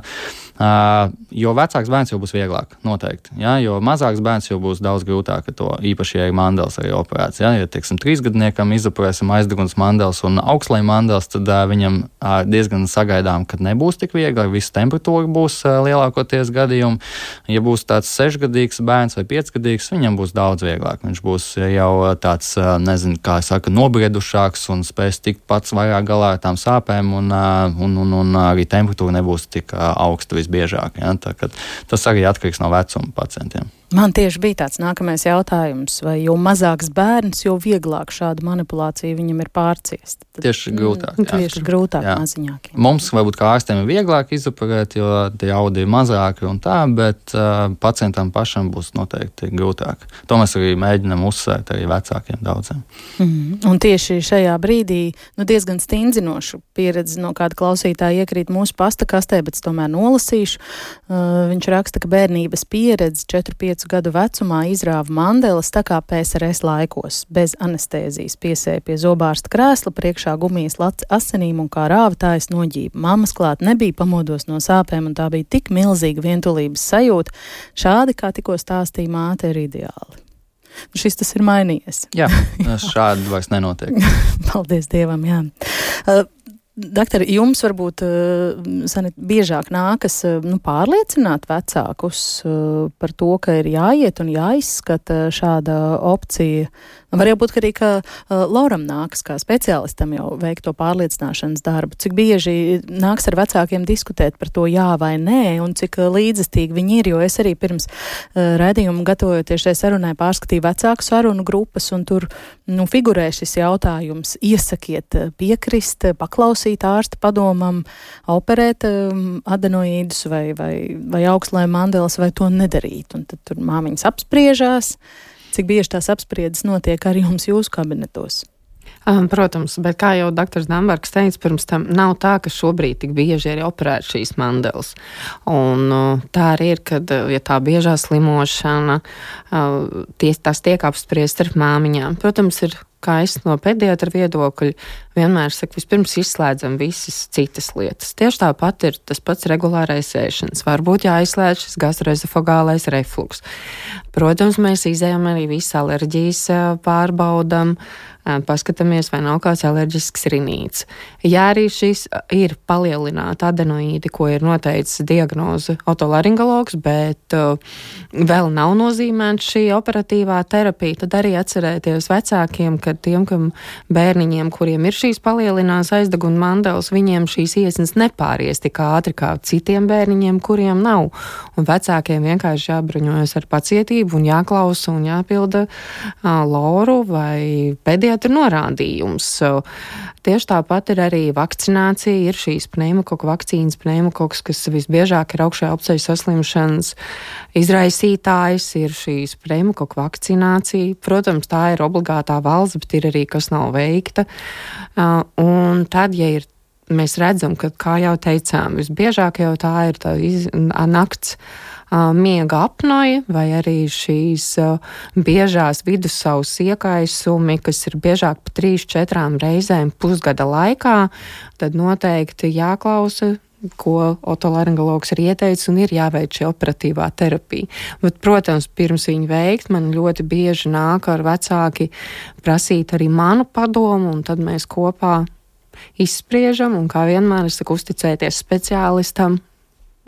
Jo vecāks bērns jau būs vieglāk, noteikti. Ja? Jo mazāks bērns jau būs daudz grūtāk ar to, īpaši, ja ir mandels arī operācija. Ja, ja teiksim, trīsgadniekam izoperēsim aizdeguns mandels un augstslēņa mandels, tad uh, viņam uh, diezgan sagaidām, ka nebūs tik viegli, visa temperatūra būs uh, lielākoties gadījumi. Ja būs tāds sešgadīgs bērns vai piecgadīgs, viņam būs daudz vieglāk. Viņš būs jau tāds, uh, nezinu, kā saka, nobriedušāks un spēs tikt pats vairāk galā ar tām sāpēm, un, uh, un, un, un arī temperatūra nebūs tik uh, augsta visbiežāk. Ja? Tas arī atkarīgs no vecuma pacientiem. Man tieši bija tāds nākamais jautājums, vai jo mazāks bērns, jo vieglāk šādu manipulāciju viņam ir pārciest. Tad, tieši grūtāk. Jā. Tieši grūtāk jā. maziņākiem. Mums varbūt kā ārstiem ir vieglāk izoperēt, jo jaudi ir mazāki un tā, bet uh, pacientam pašam būs noteikti grūtāk. To mēs arī mēģinam uzsvērt arī vecākiem daudziem. Mm. Un tieši šajā brīdī nu, diezgan stingzinošu pieredzi no kāda klausītāja iekrīt mūsu pasta kastē, bet tomēr nolasīšu. Uh, viņš raksta, ka bērnības pieredze 4-5 piecu gadu vecumā izrāva mandelas tā kā PSRS laikos, bez anestēzijas, piesēja pie zobārsta krēsla, priekšā gumijas lats asinīm un kā rāvtājas noģība. Mammas klāt nebija pamodos no sāpēm, un tā bija tik milzīga vientulības sajūta. Šādi, kā tikko stāstīja māte, ir ideāli. Šis tas ir mainījies. Jā, šādi vairs nenotiek. Paldies Dievam, jā. Uh, Doktor, jums varbūt sanit, biežāk nākas uh, nu, pārliecināt vecākus uh, par to, ka ir jāiet un jāizskata šāda opcija. Var jau būt arī, ka Lauram nāks kā speciālistam jau veikt to pārliecināšanas darbu. Cik bieži nāks ar vecākiem diskutēt par to jā vai nē, un cik līdzestīgi viņi ir, jo es arī pirms redzījuma gatavojoties šai sarunai pārskatīju vecāku sarunu grupas, un tur nu, figurē šis jautājums. Iesakiet piekrist, paklausīt ārsta padomam, operēt um, adenoīdus vai, vai, vai augstlē mandelas vai to nedarīt. Un tad tur māmiņas apspriežās cik bieži tās apspriedes notiek arī jums jūsu kabinetos? Um, protams, bet kā jau dr. Dambergs teica, pirms tam nav tā, ka šobrīd tik bieži ir operēta šīs mandelas. Un, uh, tā arī ir, kad uh, ja tā biežā slimošana, uh, ties, tās tiek apspriestas ar māmiņām. Protams, ir kā es no pediatra viedokļa vienmēr saku, vispirms izslēdzam visas citas lietas. Tieši tāpat ir tas pats regulārais ēšanas. Varbūt jāizslēdz šis gastroezofagālais refluks. Protams, mēs izējām arī visu alerģijas pārbaudam, paskatāmies, vai nav kāds alerģisks rinīts. Ja arī šis ir palielināta adenoīdi, ko ir noteicis diagnoze otolaringologs, bet vēl nav nozīmēta šī operatīvā terapija, tad arī atcerēties vecākiem, ka tiem, kam bērniņiem, kuriem ir šīs palielināts aizdeguna mandels, viņiem šīs iesnas nepāries tik ātri kā citiem bērniņiem, kuriem nav. Un vecākiem vienkārši jābruņojas ar pacietību un jāklausa un jāpilda uh, loru vai ir norādījums. Tieši tāpat ir arī vakcinācija, ir šīs pneimakoku vakcīnas, pneimakoks, kas visbiežāk ir augšējā apceļu saslimšanas izraisītājs, ir šīs pneimakoku vakcinācija. Protams, tā ir obligātā valsts, bet ir arī kas nav veikta. Un tad, ja ir mēs redzam, ka, kā jau teicām, visbiežāk jau tā ir tā iz, nakts miega apnoja vai arī šīs biežās vidussaus iekaisumi, kas ir biežāk pa trīs, četrām reizēm pusgada laikā, tad noteikti jāklausa ko otolaringologs ir ieteicis, un ir jāveic šī operatīvā terapija. Bet, protams, pirms viņa veikt, man ļoti bieži nāk ar vecāki prasīt arī manu padomu, un tad mēs kopā izspriežam, un kā vienmēr es saku, uzticēties speciālistam,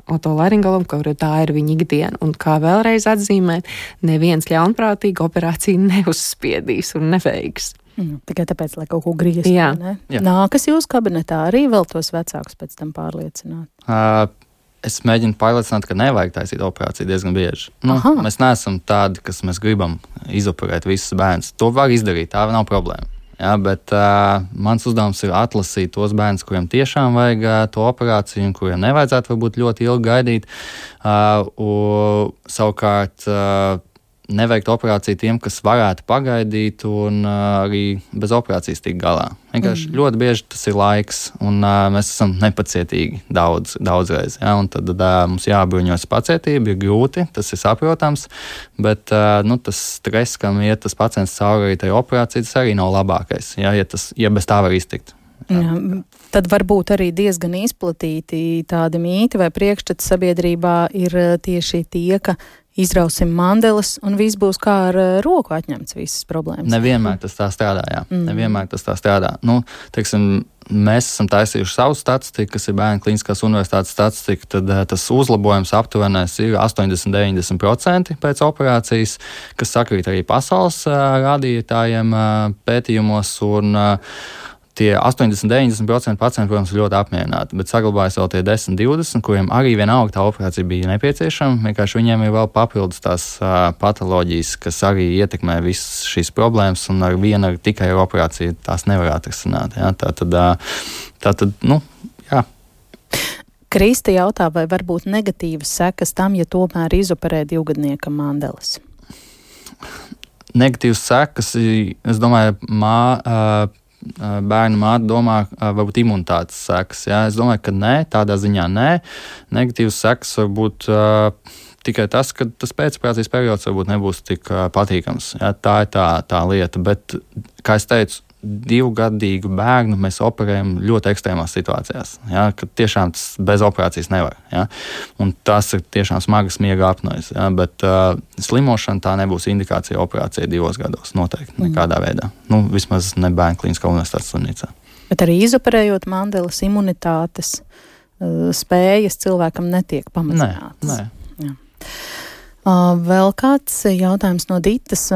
otolaringolam, kaut arī tā ir viņa ikdiena. Un kā vēlreiz atzīmēt, neviens ļaunprātīgi operāciju neuzspiedīs un neveiks. Mm, tikai tāpēc, lai kaut ko grieztu. Jā. Jā. Nākas jūsu kabinetā arī vēl tos vecākus pēc tam pārliecināt. Uh, es mēģinu pārliecināt, ka nevajag taisīt operāciju diezgan bieži. Nu, Aha. mēs neesam tādi, kas mēs gribam izoperēt visus bērnus. To var izdarīt, tā nav problēma. Ja, bet uh, mans uzdevums ir atlasīt tos bērnus, kuriem tiešām vajag uh, to operāciju, un kuriem nevajadzētu varbūt ļoti ilgi gaidīt. Uh, un, savukārt, uh, neveikt operāciju tiem, kas varētu pagaidīt un uh, arī bez operācijas tikt galā. Vienkārši mm. ļoti bieži tas ir laiks, un uh, mēs esam nepacietīgi daudz, daudzreiz. Ja? Tad uh, mums jābruņojas pacietība, ir grūti, tas ir saprotams, bet uh, nu, tas stress, kam iet tas pacients cauri arī tajā operācijā, tas arī nav labākais, ja, ja, tas, ja bez tā var iztikt. Jā, tad varbūt arī diezgan izplatīti tādi mīti vai priekšstati sabiedrībā ir tieši tie, ka izrausim mandeles, un viss būs kā ar uh, roku atņemts visas problēmas. Nevienmēr tas tā strādā. Jā. Mm. Nevienmēr tas tā strādā. Nu, teiksim, mēs esam taisījuši savu statistiku, kas ir Bērnu Kliniskās universitātes statistika, tad uh, tas uzlabojums aptuvenais ir 80-90% pēc operācijas, kas sakrīt arī pasaules uh, rādītājiem pētījumos. Un, tie 80-90% pacienti, protams, ir ļoti apmierināti, bet saglabājas vēl tie 10-20, kuriem arī vienalga tā operācija bija nepieciešama. Vienkārši viņiem ir vēl papildus tās uh, patoloģijas, kas arī ietekmē visas šīs problēmas, un ar vienu ar tikai operāciju tās nevar atrisināt. Ja? Tā tad, uh, tā tad, nu, jā. Krista jautā, vai var būt negatīvas sekas tam, ja tomēr izoperē divgadnieka mandeles? Negatīvas sekas, es domāju, mā, uh, bērnu māte domā, varbūt imunitātes sekas. Ja? Es domāju, ka nē, tādā ziņā nē. Negatīvas sekas var būt uh, tikai tas, ka tas pēcoperācijas periods varbūt nebūs tik uh, patīkams. Ja? Tā ir tā, tā lieta. Bet, kā jau teicu, divgadīgu bērnu mēs operējam ļoti ekstrēmās situācijās. Ja, kad tiešām tas bez operācijas nevar. Ja, un tas ir tiešām smagas miega apnojas. Ja, bet uh, slimošana tā nebūs indikācija operācijai divos gados. Noteikti mm. nekādā veidā. Nu, vismaz ne bērnu klīniskā universitātes slimnīcā. Bet arī izoperējot mandelas imunitātes uh, spējas cilvēkam netiek pamazinātas. Nē, nē. Jā. Uh, vēl kāds jautājums no Dītas.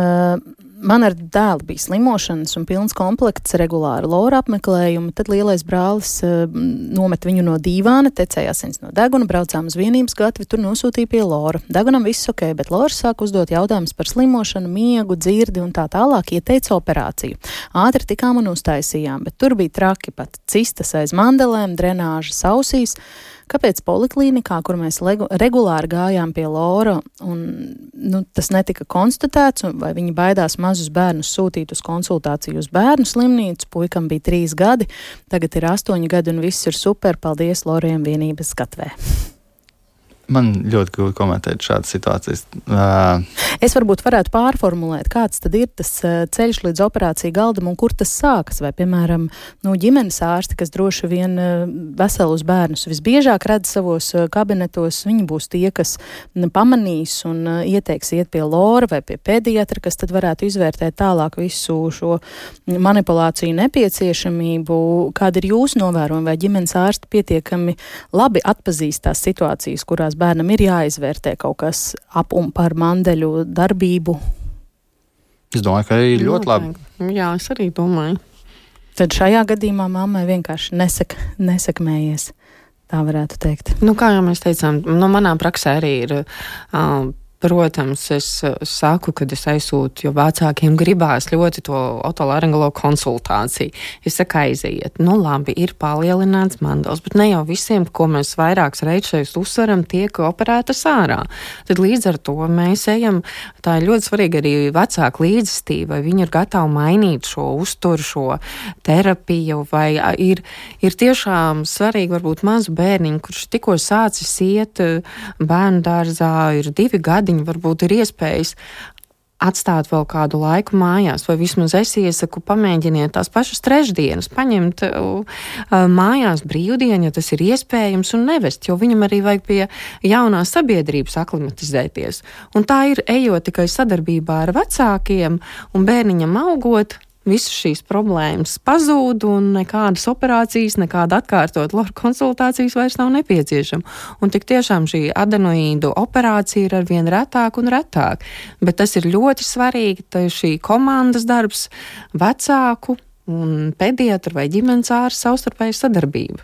Man ar dēlu bija slimošanas un pilns komplekts regulāri lora apmeklējumu. Tad lielais brālis uh, nomet viņu no dīvāna, tecēja asins no deguna, braucām uz vienības gatavi, tur nosūtīja pie lora. Degunam viss ok, bet lora sāk uzdot jautājumus par slimošanu, miegu, dzirdi un tā tālāk, ieteica operāciju. Ātri tikām un uztaisījām, bet tur bija traki pat cistas aiz mandelēm, drenāžas ausīs. Kāpēc poliklīnikā, kur mēs legu, regulāri gājām pie Lora, un nu, tas netika konstatēts, vai viņi baidās mazus bērnus sūtīt uz konsultāciju uz bērnu slimnīcu? Puikam bija trīs gadi, tagad ir astoņi gadi, un viss ir super. Paldies Loriem vienības skatvē! Man ļoti grūti komentēt šādas situācijas. Uh, es varbūt varētu pārformulēt, kāds tad ir tas ceļš līdz operāciju galdam un kur tas sākas. Vai, piemēram, no ģimenes ārsti, kas droši vien veselus bērnus visbiežāk redz savos kabinetos, viņi būs tie, kas pamanīs un ieteiks iet pie lora vai pie pediatra, kas tad varētu izvērtēt tālāk visu šo manipulāciju nepieciešamību. Kāda ir jūsu novērojuma, vai ģimenes ārsti pietiekami labi atpazīst tās situācijas, kurās bērnam ir jāizvērtē kaut kas ap un par mandeļu darbību? Es domāju, ka ir ļoti labi. Jā, es arī domāju. Tad šajā gadījumā mammai vienkārši nesak, nesakmējies. Tā varētu teikt. Nu, kā jau mēs teicām, nu, manā praksē arī ir uh, Protams, es eh, saku, kad es aizsūtu, jo vecākiem gribās ļoti to otolaringolo konsultāciju. Es saku, aiziet, nu labi, ir palielināts mandals, bet ne jau visiem, ko mēs vairākas reizes uzsveram, tiek operētas ārā. Tad līdz ar to mēs ejam, tā ir ļoti svarīga arī vecāka līdzestība, vai viņi ir gatavi mainīt šo uzturu, šo terapiju, vai ir, ir tiešām svarīgi varbūt mazu bērniņu, kurš tikko sācis iet bērnu dārzā, ir divi gadi gadiņu varbūt ir iespējas atstāt vēl kādu laiku mājās, vai vismaz es iesaku pamēģiniet tās pašas trešdienas, paņemt uh, uh, mājās brīvdienu, ja tas ir iespējams, un nevest, jo viņam arī vajag pie jaunās sabiedrības aklimatizēties. Un tā ir ejot tikai sadarbībā ar vecākiem un bērniņam augot, visas šīs problēmas pazūd un nekādas operācijas, nekāda atkārtot loru konsultācijas vairs nav nepieciešama. Un tik tiešām šī adenoīdu operācija ir arvien retāk un retāk. Bet tas ir ļoti svarīgi, ka šī komandas darbs, vecāku un pediatru vai ģimenes ārsta savstarpēja sadarbība.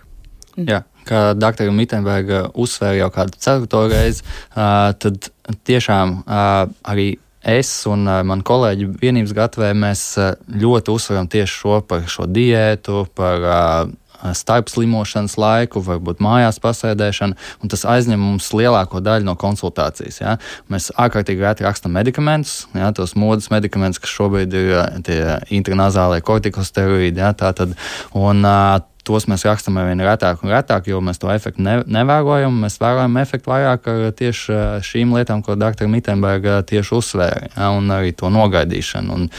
Jā, kā doktora Mitenberga uzsvēra jau kādu ceturto reizi, tad tiešām arī es un uh, mani kolēģi vienības gatavē mēs uh, ļoti uzsveram tieši šo par šo diētu, par uh, starp slimošanas laiku, varbūt mājās pasēdēšanu, un tas aizņem mums lielāko daļu no konsultācijas. Ja? Mēs ārkārtīgi reti rakstam medikamentus, ja? tos modes medikamentus, kas šobrīd ir tie intranazālie kortikosteroīdi. Ja? Tātad, un, uh, tos mēs rakstām ar vien retāk un retāk, jo mēs to efektu ne, nevērojam. Mēs vērojam efektu vairāk ar tieši šīm lietām, ko dr. Mitenberga tieši uzsvēra, un arī to nogaidīšanu. Un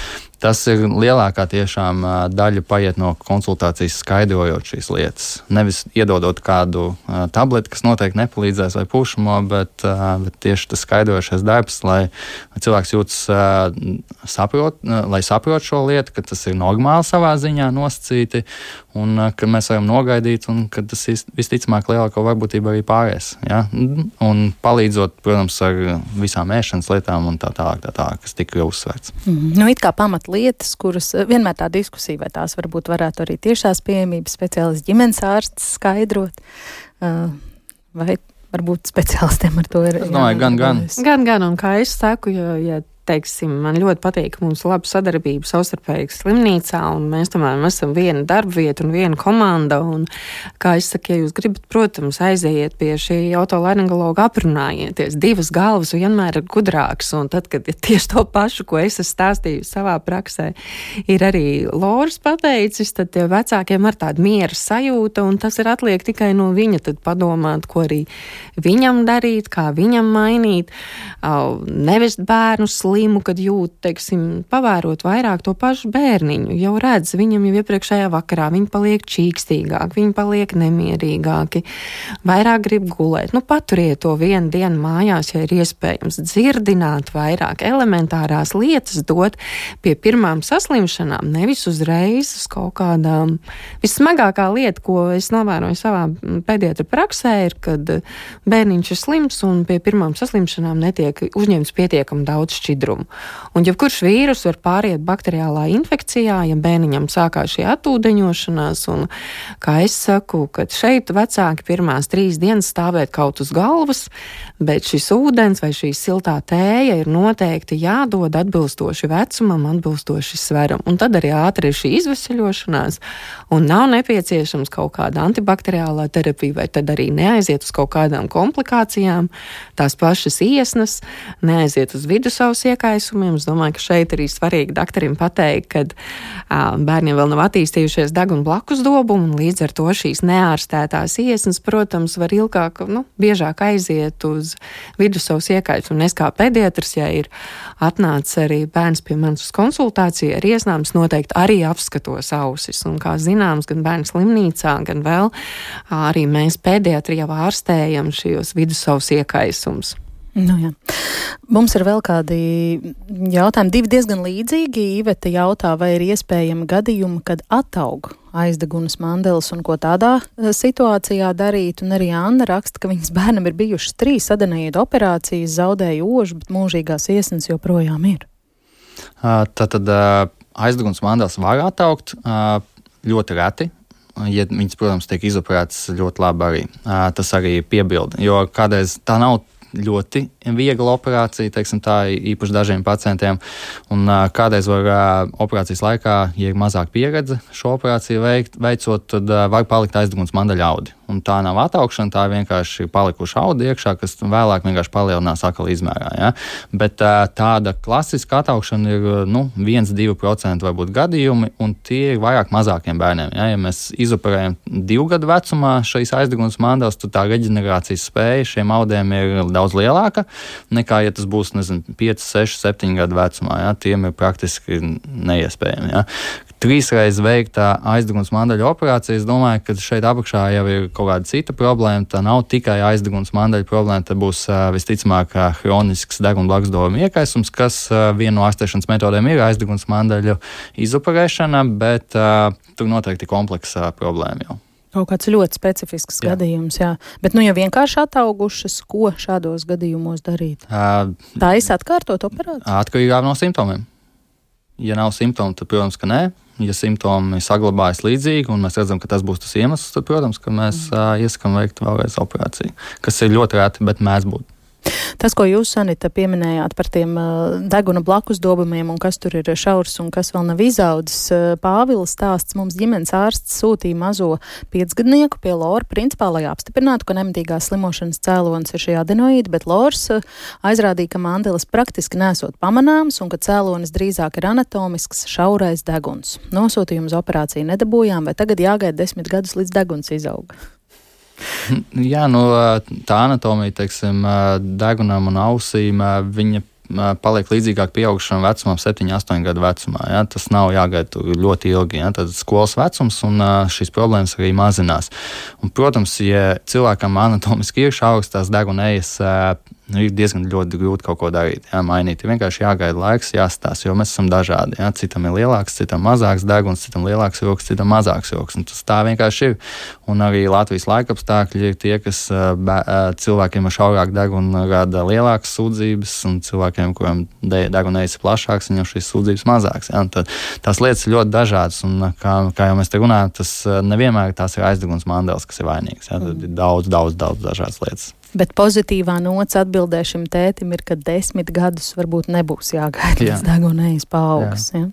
Tas ir lielākā tiešām daļa paiet no konsultācijas skaidrojot šīs lietas. Nevis iedodot kādu tableti, kas noteikti nepalīdzēs vai pušamo, bet, bet tieši tas skaidrojošais darbs, lai cilvēks jūtas saprot, lai saprot šo lietu, ka tas ir normāli savā ziņā nosacīti un ka mēs varam nogaidīt un ka tas visticamāk lielāko varbūtību arī pāries. Ja? Un palīdzot, protams, ar visām ēšanas lietām un tā tālāk, tā tālāk kas tika uzsvērts. Mm. Nu, it kā pamat lietas, kuras eh, vienmēr tā diskusija, vai tās varbūt varētu arī tiešās pieejamības speciālists ģimenes ārsts skaidrot, uh, vai varbūt speciālistiem ar to ir. Es domāju, gan, gan. Gan, gan, un kā es saku, jo, ja teiksim, man ļoti patīk, mums laba sadarbība savstarpēji slimnīcā, un mēs tomēr esam viena darba vieta un viena komanda. Un, kā es saku, ja jūs gribat, protams, aiziet pie šī autolaringologa, aprunājieties. Divas galvas vienmēr ir gudrākas, un tad, kad ir tieši to pašu, ko es esmu stāstījis savā praksē, ir arī Loris pateicis, tad vecākiem ar tādu miera sajūta, un tas ir atliek tikai no viņa tad padomāt, ko arī viņam darīt, kā viņam mainīt, nevest bērnus slimu, kad jūt, teiksim, pavērot vairāk to pašu bērniņu. Jau redz, viņam jau iepriekšējā vakarā viņi paliek čīkstīgāki, viņi paliek nemierīgāki, vairāk grib gulēt. Nu, paturiet to vienu dienu mājās, ja ir iespējams dzirdināt vairāk elementārās lietas, dot pie pirmām saslimšanām, nevis uzreiz uz kaut kādām. Vissmagākā lieta, ko es novēroju savā pēdējā praksē, ir, kad bērniņš ir slims un pie pirmām saslimšanām netiek uzņemts pietiekami daudz šķidrumu šķidrumu. Un jebkurš vīrus var pāriet bakteriālā infekcijā, ja bērniņam sākās šī atūdeņošanās. Un, kā es saku, kad šeit vecāki pirmās trīs dienas stāvēt kaut uz galvas, bet šis ūdens vai šī siltā tēja ir noteikti jādod atbilstoši vecumam, atbilstoši sveram. Un tad arī ātri ir šī izveseļošanās, un nav nepieciešams kaut kāda antibakteriālā terapija, vai tad arī neaiziet uz kaut kādām komplikācijām, tās pašas iesnas, neaiziet uz vidusavas iekaisumiem. Es domāju, ka šeit arī svarīgi doktorim pateikt, ka uh, bērniem vēl nav attīstījušies deguna blakus dobumi, un līdz ar to šīs neārstētās iesnas, protams, var ilgāk, nu, biežāk aiziet uz vidusavas iekaisumu. Es kā pediatrs, ja ir atnācis arī bērns pie manis uz konsultāciju ar iesnām, noteikti arī apskatos ausis. Un, kā zināms, gan bērnu slimnīcā, gan vēl arī mēs jau ārstējam šos vidusavus iekaisumus. Nu, jā. Mums ir vēl kādi jautājumi, divi diezgan līdzīgi. Iveta jautā, vai ir iespējami gadījumi, kad ataug aizdegunas mandelis un ko tādā situācijā darīt. Un arī Anna raksta, ka viņas bērnam ir bijušas trīs adenēju operācijas, zaudēja ožu, bet mūžīgās iesnas joprojām ir. Tātad aizdegunas mandelis var attaugt ļoti reti. Ja viņas, protams, tiek izoperētas ļoti labi arī. Tas arī piebilda. Jo kādreiz tā nav ļoti viegla operācija, teiksim, tā īpaši dažiem pacientiem. Un, kādreiz var operācijas laikā, ja ir mazāk pieredze šo operāciju veikt, veicot, tad var palikt aizdeguns mandaļaudi. Un tā nav attaukšana, tā vienkārši palikuši audi iekšā, kas vēlāk vienkārši palielinās akla izmērā. Ja? Bet tāda klasiska attaukšana ir nu, 1-2% varbūt gadījumi, un tie ir vairāk mazākiem bērniem. Ja, ja mēs izoperējam divu gadu vecumā šīs aizdegunas mandas, tad tā reģenerācijas spēja šiem audiem ir daudz lielāka nekā, ja tas būs nezinu, 5, 6, 7 gadu vecumā. Ja? Tiem ir praktiski neiespējami. Ja? Trīsreiz veiktā aizdeguns mandaļu operācija. Es domāju, ka šeit apakšā jau ir kaut kāda cita problēma. Tā nav tikai aizdeguns mandaļu problēma, tā būs visticamāk hronisks deguna blakusdoma iekaisums, kas viena no ārstēšanas metodēm ir aizdeguns mandaļu izoperēšana, bet tur noteikti ir kompleksa problēma jau. Kaut kāds ļoti specifisks jā. gadījums, jā. Bet, nu, ja vienkārši attaugušas, ko šādos gadījumos darīt? Uh, Tā ir atkārtot operāciju? Atkarībā no simptomiem. Ja nav simptomu, tad, protams, ka nē ja simptomi saglabājas līdzīgi, un mēs redzam, ka tas būs tas iemesls, tad, protams, mēs mm. uh, iesakām veikt vēlreiz operāciju, kas ir ļoti reti, bet mēdz būt. Tas, ko jūs, Sanita, pieminējāt par tiem uh, deguna blakus dobumiem un kas tur ir šaurs un kas vēl nav izaudzis, uh, Pāvils stāsts mums ģimenes ārsts sūtīja mazo piecgadnieku pie Lora, principā, lai apstiprinātu, ka nemitīgās slimošanas cēlonis ir šī adenoīda, bet Lors uh, aizrādīja, ka mandelis praktiski nesot pamanāms un ka cēlonis drīzāk ir anatomisks šaurais deguns. Nosūtījumu uz operāciju nedabūjām, vai tagad jāgaida desmit gadus līdz deguns izauga? Jā, nu, tā anatomija, teiksim, degunam un ausīm, viņa paliek līdzīgāk pieaugušam vecumam, 7, 8 gadu vecumā. Ja? Tas nav jāgaida ļoti ilgi. Ja? Tad skolas vecums un šīs problēmas arī mazinās. Un, protams, ja cilvēkam anatomiski ir šaurs, tās deguna ejas nu, ir diezgan grūti kaut ko darīt, jā, mainīt. Ir vienkārši jāgaida laiks, jāstāsta, jo mēs esam dažādi. Jā. Citam ir lielāks, citam mazāks deguns, citam lielāks rokas, citam mazāks rokas. Tas tā vienkārši ir. Un arī Latvijas laikapstākļi ir tie, kas bē, cilvēkiem ar šaurāku degunu rada lielākas sūdzības, un cilvēkiem, kuriem degunējas ir plašāks, viņiem šīs sūdzības mazākas. Jā. Tad, tās lietas ir ļoti dažādas, un kā, kā jau mēs te runājam, tas nevienmēr tās ir aizdeguns mandels, kas ir vainīgs. Jā. Tad ir daudz, daudz, daudz dažādas lietas. Bet pozitīvā nots atbildē šim tētim ir, ka desmit gadus varbūt nebūs jāgaida līdz jā. degunējas paaugs. Jā. Ja?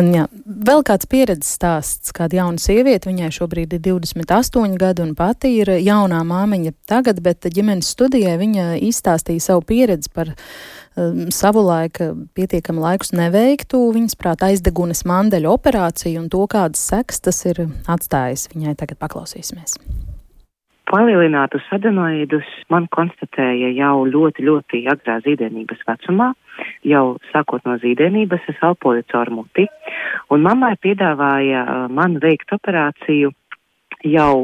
Un, jā. Vēl kāds pieredzes stāsts, kāda jauna sieviete, viņai šobrīd ir 28 gadi un pati ir jaunā māmiņa tagad, bet ģimenes studijai viņa izstāstīja savu pieredzi par um, savu laiku pietiekami laikus neveiktu, viņas prāt aizdegunas mandeļu operāciju un to, kādas seks tas ir atstājis. Viņai tagad paklausīsimies. Palielinātus adenoīdus man konstatēja jau ļoti, ļoti agrā zīdainības vecumā, jau sākot no zīdainības, es elpoju caur muti, un mammai piedāvāja uh, man veikt operāciju jau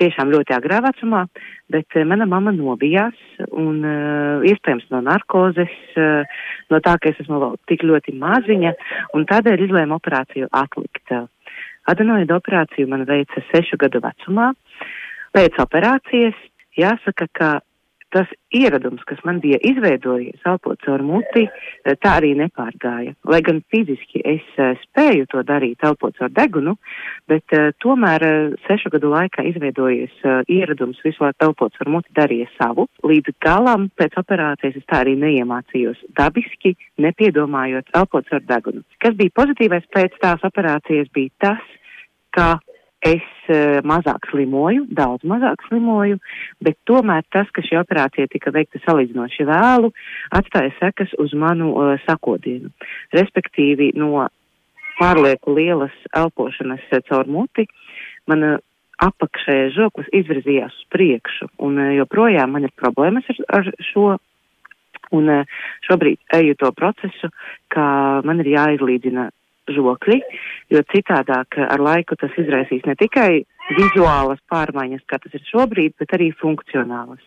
tiešām ļoti agrā vecumā, bet uh, mana mamma nobijās un uh, iespējams no narkozes, uh, no tā, ka es esmu vēl tik ļoti maziņa, un tādēļ izlēma operāciju atlikt. Adenoīdu operāciju man veica sešu gadu vecumā. Uh, Pēc operācijas jāsaka, ka tas ieradums, kas man bija izveidojies, elpot caur muti, eh, tā arī nepārgāja. Lai gan fiziski es uh, spēju to darīt, elpot caur degunu, bet uh, tomēr sešu gadu laikā izveidojies ieradums visu laiku elpot caur muti darīja savu. Līdz galam pēc operācijas es tā arī neiemācījos dabiski, nepiedomājot elpot caur degunu. Kas bija pozitīvais pēc tās operācijas bija tas, ka es uh, mazāk slimoju, daudz mazāk slimoju, bet tomēr tas, ka šī operācija tika veikta salīdzinoši vēlu, atstāja sekas uz manu uh, sakodienu. Respektīvi, no pārlieku lielas elpošanas uh, caur muti, mana apakšējais žoklis izvirzījās uz priekšu, un uh, joprojām man ir problēmas ar, ar šo. Un uh, šobrīd eju to procesu, ka man ir jāizlīdzina žokļi, jo citādāk ar laiku tas izraisīs ne tikai vizuālas pārmaiņas, kā tas ir šobrīd, bet arī funkcionālas.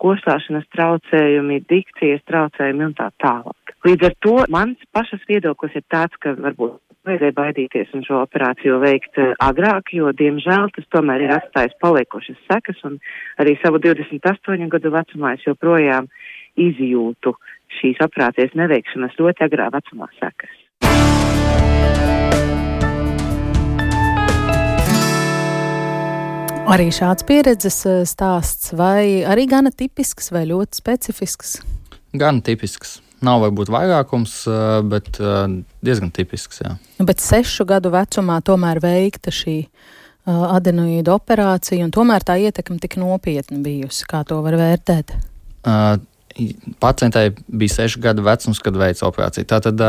Kostāšanas traucējumi, dikcijas traucējumi un tā tālāk. Līdz ar to mans pašas viedoklis ir tāds, ka varbūt vajadzēja baidīties un šo operāciju veikt eh, agrāk, jo, diemžēl, tas tomēr ir atstājis paliekošas sekas, un arī savu 28 gadu vecumā es joprojām izjūtu šīs operācijas neveikšanas ļoti agrā vecumā sekas. Arī šāds pieredzes eh, stāsts, vai arī gana tipisks, vai ļoti specifisks? Gan tipisks. Nav varbūt vairākums, eh, bet eh, diezgan tipisks. Jā. Nu, bet sešu gadu vecumā tomēr veikta šī adenoīda operācija, un tomēr tā ietekme tik nopietna bijusi. Kā to var vērtēt? Uh, pacientai bija seši gadu vecums, kad veica operāciju. Tātad,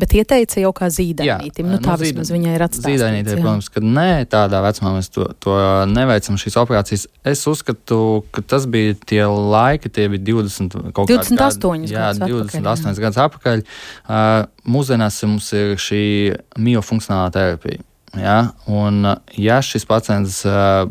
Bet ieteica jau kā zīdainītim. Nu, tā nu, vismaz viņai ir atstāta. Zīdainītē, protams, ka nē, tādā vecumā mēs to, to neveicam šīs operācijas. Es uzskatu, ka tas bija tie laiki, tie bija 20, 28 gadi. Jā, 28 gadus atpakaļ. Uh, mūsdienās mums ir šī miofunkcionālā terapija. Ja, un, ja šis pacients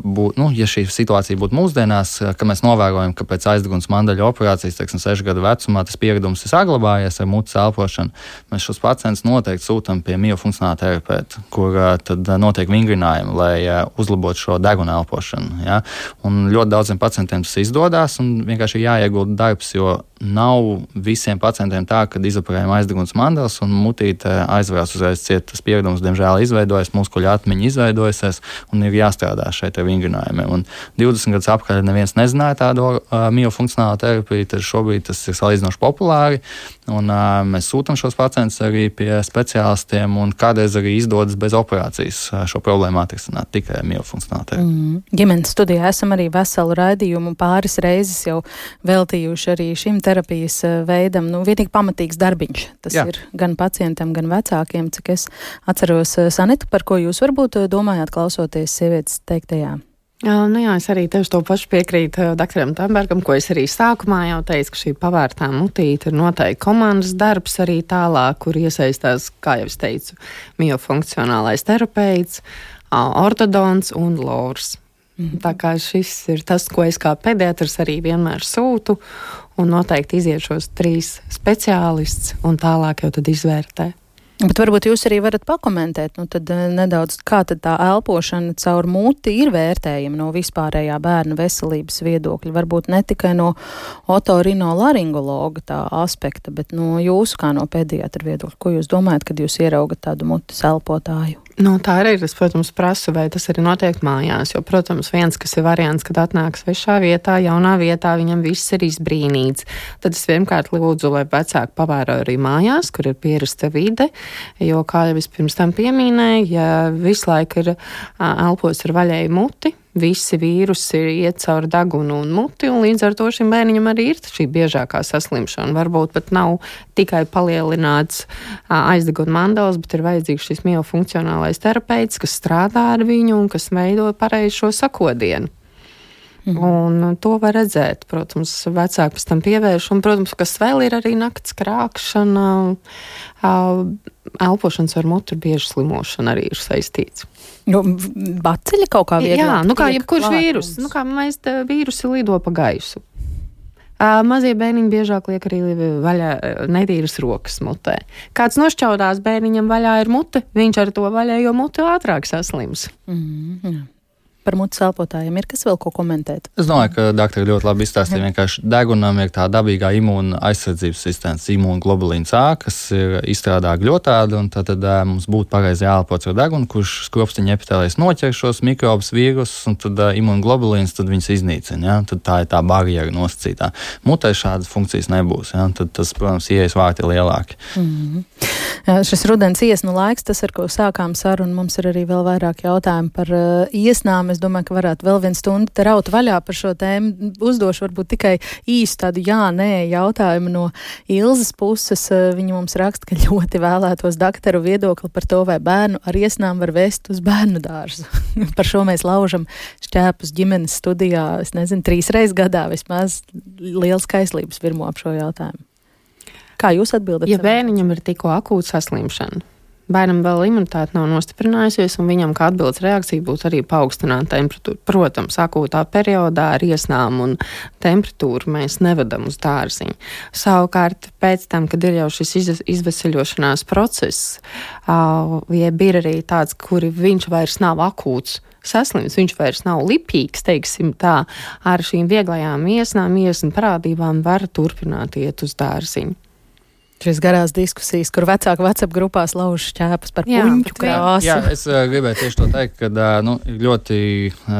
būtu, nu, ja šī situācija būtu mūsdienās, kad mēs novērojam, ka pēc aizdeguns mandaļa operācijas, teiksim, 6 gadu vecumā tas pieredums ir saglabājies ar mutes elpošanu, mēs šos pacientus noteikti sūtām pie miofunkcionāla terapeita, kur tad notiek vingrinājumi, lai uzlabotu šo deguna elpošanu. Ja. Un ļoti daudziem pacientiem tas izdodas un vienkārši jāiegulda darbs, jo nav visiem pacientiem tā, ka izoperējam aizdeguns mandals un mutīte aizvērās uzreiz ciet. Tas pieredums, diemžēl, izveidojas, muskuļu atmiņa izveidojusies un ir jāstrādā šeit ar vingrinājumiem. Un 20 gadus apkārt neviens nezināja tādu uh, miofunkcionālu terapiju, tad šobrīd tas ir salīdzinoši populāri. Un, uh, mēs sūtām šos pacientus arī pie speciālistiem, un kādreiz arī izdodas bez operācijas šo problēmu atrisināt tikai miofunkcionālu terapiju. Mm. Ģimenes studijā esam arī veselu raidījumu pāris reizes jau veltījuši arī šim terapijas veidam nu, vienīgi pamatīgs darbiņš. Tas Jā. ir gan pacientam, gan vecākiem, cik es atceros. Sanita, par ko jūs varbūt domājāt klausoties sievietes teiktajā? Nu jā, es arī tieši to pašu piekrītu doktoram Tambergam, ko es arī sākumā jau teicu, ka šī pavērtā mutīte ir noteikti komandas darbs arī tālāk, kur iesaistās, kā jau es teicu, miofunkcionālais terapeits, ortodons un lors. Mhm. Tā kā šis ir tas, ko es kā pediatrs arī vienmēr sūtu, un noteikti iziet šos trīs speciālistus, un tālāk jau tad izvērtē. Bet varbūt jūs arī varat pakomentēt, nu tad eh, nedaudz, kā tad tā elpošana caur muti ir vērtējama no vispārējā bērna veselības viedokļa. Varbūt ne tikai no otorinolaringologa tā aspekta, bet no jūsu kā no pediatra viedokļa. Ko jūs domājat, kad jūs ieraugat tādu mutes elpotāju? Nu, tā arī es, protams, prasu, vai tas arī notiek mājās. Jo, protams, viens, kas ir variants, kad atnāk svešā vietā, jaunā vietā, viņam viss ir izbrīnīts. Tad es vienkārši lūdzu, lai vecāki pavēro arī mājās, kur ir pierasta vide. Jo, kā jau es pirms tam pieminēju, ja visu laiku ir elpos ar vaļēju muti, visi vīrusi iet cauri degunu un muti, un līdz ar to šim bērniņam arī ir šī biežākā saslimšana. Varbūt pat nav tikai palielināts aizdeguna mandals, bet ir vajadzīgs šis miofunkcionālais terapeits, kas strādā ar viņu un kas veido pareizi šo sakodienu. Mm. Un to var redzēt. Protams, vecāki pēc tam pievērš. Un, protams, kas vēl ir arī nakts krāpšana, elpošanas ar mutu bieži slimošana arī ir saistīts. Nu, baceļi kaut kā vieglāk. Jā, nu kā jebkurš vīrus. Nu kā mēs vīrusi lido pa gaisu. Uh, mazie bērniņi biežāk liek arī vaļā netīras rokas mutē. Kāds nošķaudās bērniņam vaļā ir mute, viņš ar to vaļējo mutu ātrāk saslims. Mm -hmm. Par mutes elpotājiem. Ir kas vēl ko komentēt? Es domāju, ka doktori ļoti labi izstāstīja. Vienkārši degunam ir tā dabīgā imūna aizsardzības sistēmas, imūnoglobulīns A, kas ir izstrādā gļotādu, un tad, tad mums būtu pareizi jāelpo ar degunu, kurš skropstiņa epitēlēs noķer šos mikrobus, vīrusus, un tad uh, imūnoglobulīns tad viņus iznīcina. Ja? Tad tā ir tā barjera nosacītā. Mutē šādas funkcijas nebūs. Ja? Tad tas, protams, ieejas vārti lielāki. Mm -hmm. Šis rudens iesnu laiks, tas, ar ko sākām sarunu, mums ir arī vēl vairāk jautājumu par uh, iesnām es domāju, ka varētu vēl vienu stundu raut vaļā par šo tēmu. Uzdošu varbūt tikai īstu tādu jā, nē jautājumu no Ilzas puses. Eh, viņa mums raksta, ka ļoti vēlētos daktaru viedokli par to, vai bērnu ar iesnām var vest uz bērnu dārzu. par šo mēs laužam šķēpus ģimenes studijā, es nezinu, trīs reizes gadā vismaz liels kaislības virmo ap šo jautājumu. Kā jūs atbildat? Ja bērniņam ir tikko akūta saslimšana, bērnam vēl imunitāte nav nostiprinājusies, un viņam kā atbildes reakcija būtu arī paaugstināta temperatūra. Protams, akūtā periodā ar iesnām un temperatūru mēs nevedam uz dārziņu. Savukārt, pēc tam, kad ir jau šis izveseļošanās process, jeb ir arī tāds, kuri viņš vairs nav akūts saslims, viņš vairs nav lipīgs, teiksim tā, ar šīm vieglajām iesnām, iesnu parādībām var turpināt iet uz dārziņu. Šīs garās diskusijas, kur vecāku vecāku grupās lauž šķēpus par jā, puņu krāsu. Jā, es uh, gribēju tieši to teikt, ka uh, nu, ļoti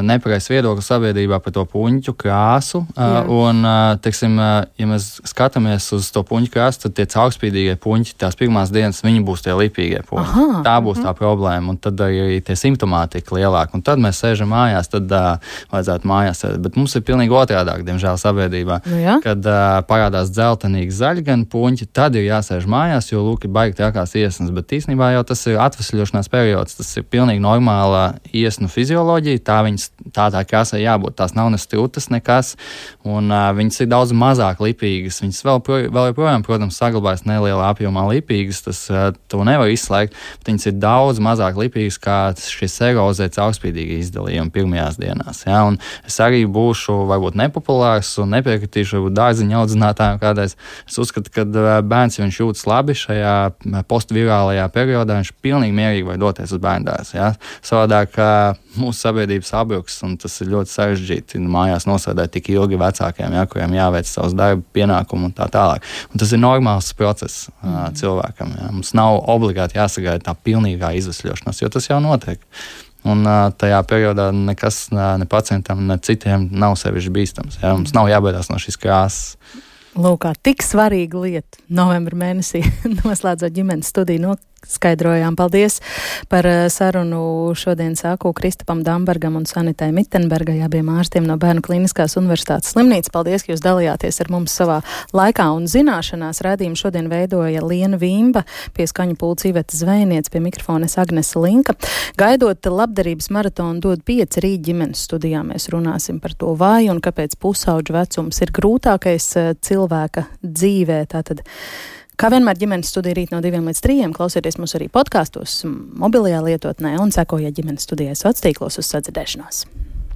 nepareizs viedoklis sabiedrībā par to puņu krāsu. Uh, un, uh, teiksim, uh, ja mēs skatāmies uz to puņu krāsu, tad tie caurspīdīgie puņi, tās pirmās dienas, viņi būs tie lipīgie puņi. Aha, Tā būs aha. tā problēma, un tad arī tie simptomātika lielāka. Un tad mēs sēžam mājās, tad uh, vajadzētu mājās sēdēt. Bet mums ir pilnīgi otrādāk, diemžēl, sabiedrībā. Nu, jā? kad uh, parādās dzeltenīgi zaļi gan puņi, tad ir jāsēž mājās, jo lūk, ir baigi trakās iesnas. Bet īstenībā jau tas ir atvesļošanās periods. Tas ir pilnīgi normāla iesnu fizioloģija. Tā viņas tādā krāsā jābūt. Tās nav ne strūtas, nekas. Un uh, viņas ir daudz mazāk lipīgas. Viņas vēl, pro, vēl joprojām, protams, saglabājas nelielā apjomā lipīgas. Tas uh, to nevar izslēgt. Bet viņas ir daudz mazāk lipīgas kā šis erozē caurspīdīgi izdalījumi pirmajās dienās. Ja? Un es arī būšu varbūt nepopulārs un nepiekritīšu dārziņa audzinātājiem kādreiz. Es uzskatu, ka bērns, ja viņš jūtas labi šajā postvirālajā periodā, viņš pilnīgi mierīgi var doties uz bērndārzu. Ja? Savādāk mūsu sabiedrības abruks, un tas ir ļoti sarežģīti mājās nosēdēt tik ilgi vecākiem, ja, kuriem jāveic savus darba pienākumus un tā tālāk. Un tas ir normāls process mm. cilvēkam. Ja? Mums nav obligāti jāsagaida tā pilnīgā izvesļošanās, jo tas jau notiek. Un tajā periodā nekas ne pacientam, ne citiem nav sevišķi bīstams. Ja? Mums nav jābaidās no šīs krāsas. Lūk, tik svarīga lieta novembra mēnesī noslēdzot ģimenes studiju no skaidrojām. Paldies par eh, sarunu šodien sāku Kristapam Dambergam un Sanitai Mittenbergai, abiem ārstiem no Bērnu Kliniskās universitātes slimnīcas. Paldies, ka jūs dalījāties ar mums savā laikā un zināšanās. Rādījumu šodien veidoja Liena Vīmba, pie skaņu pulca Iveta Zvejniec, pie mikrofones Agnesa Linka. Gaidot labdarības maratonu dod pieci rīt ģimenes studijā, mēs runāsim par to, vai un kāpēc pusauģu vecums ir grūtākais eh, cilvēka dzīvē. Tātad, Kā vienmēr ģimenes studija rīt no diviem līdz trijiem, klausieties mūs arī podkāstos, mobilajā lietotnē un sekojiet ģimenes studijai sociālos tīklos uz sadzirdēšanos.